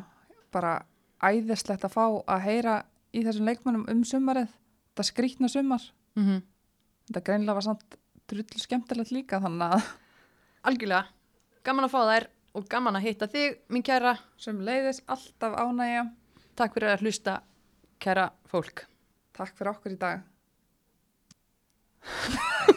Bara æðislegt að fá að heyra í þessum leikmannum um sumarið. Það skrýtna sumar. Mm -hmm. Þetta greinlega var samt drullu skemmtilegt líka þannig að Algjörlega, gaman að fá þær og gaman að hitta þig, mín kæra. sem leiðis alltaf ánægja. Takk fyrir að hlusta, kæra fólk. Takk fyrir okkur í dag.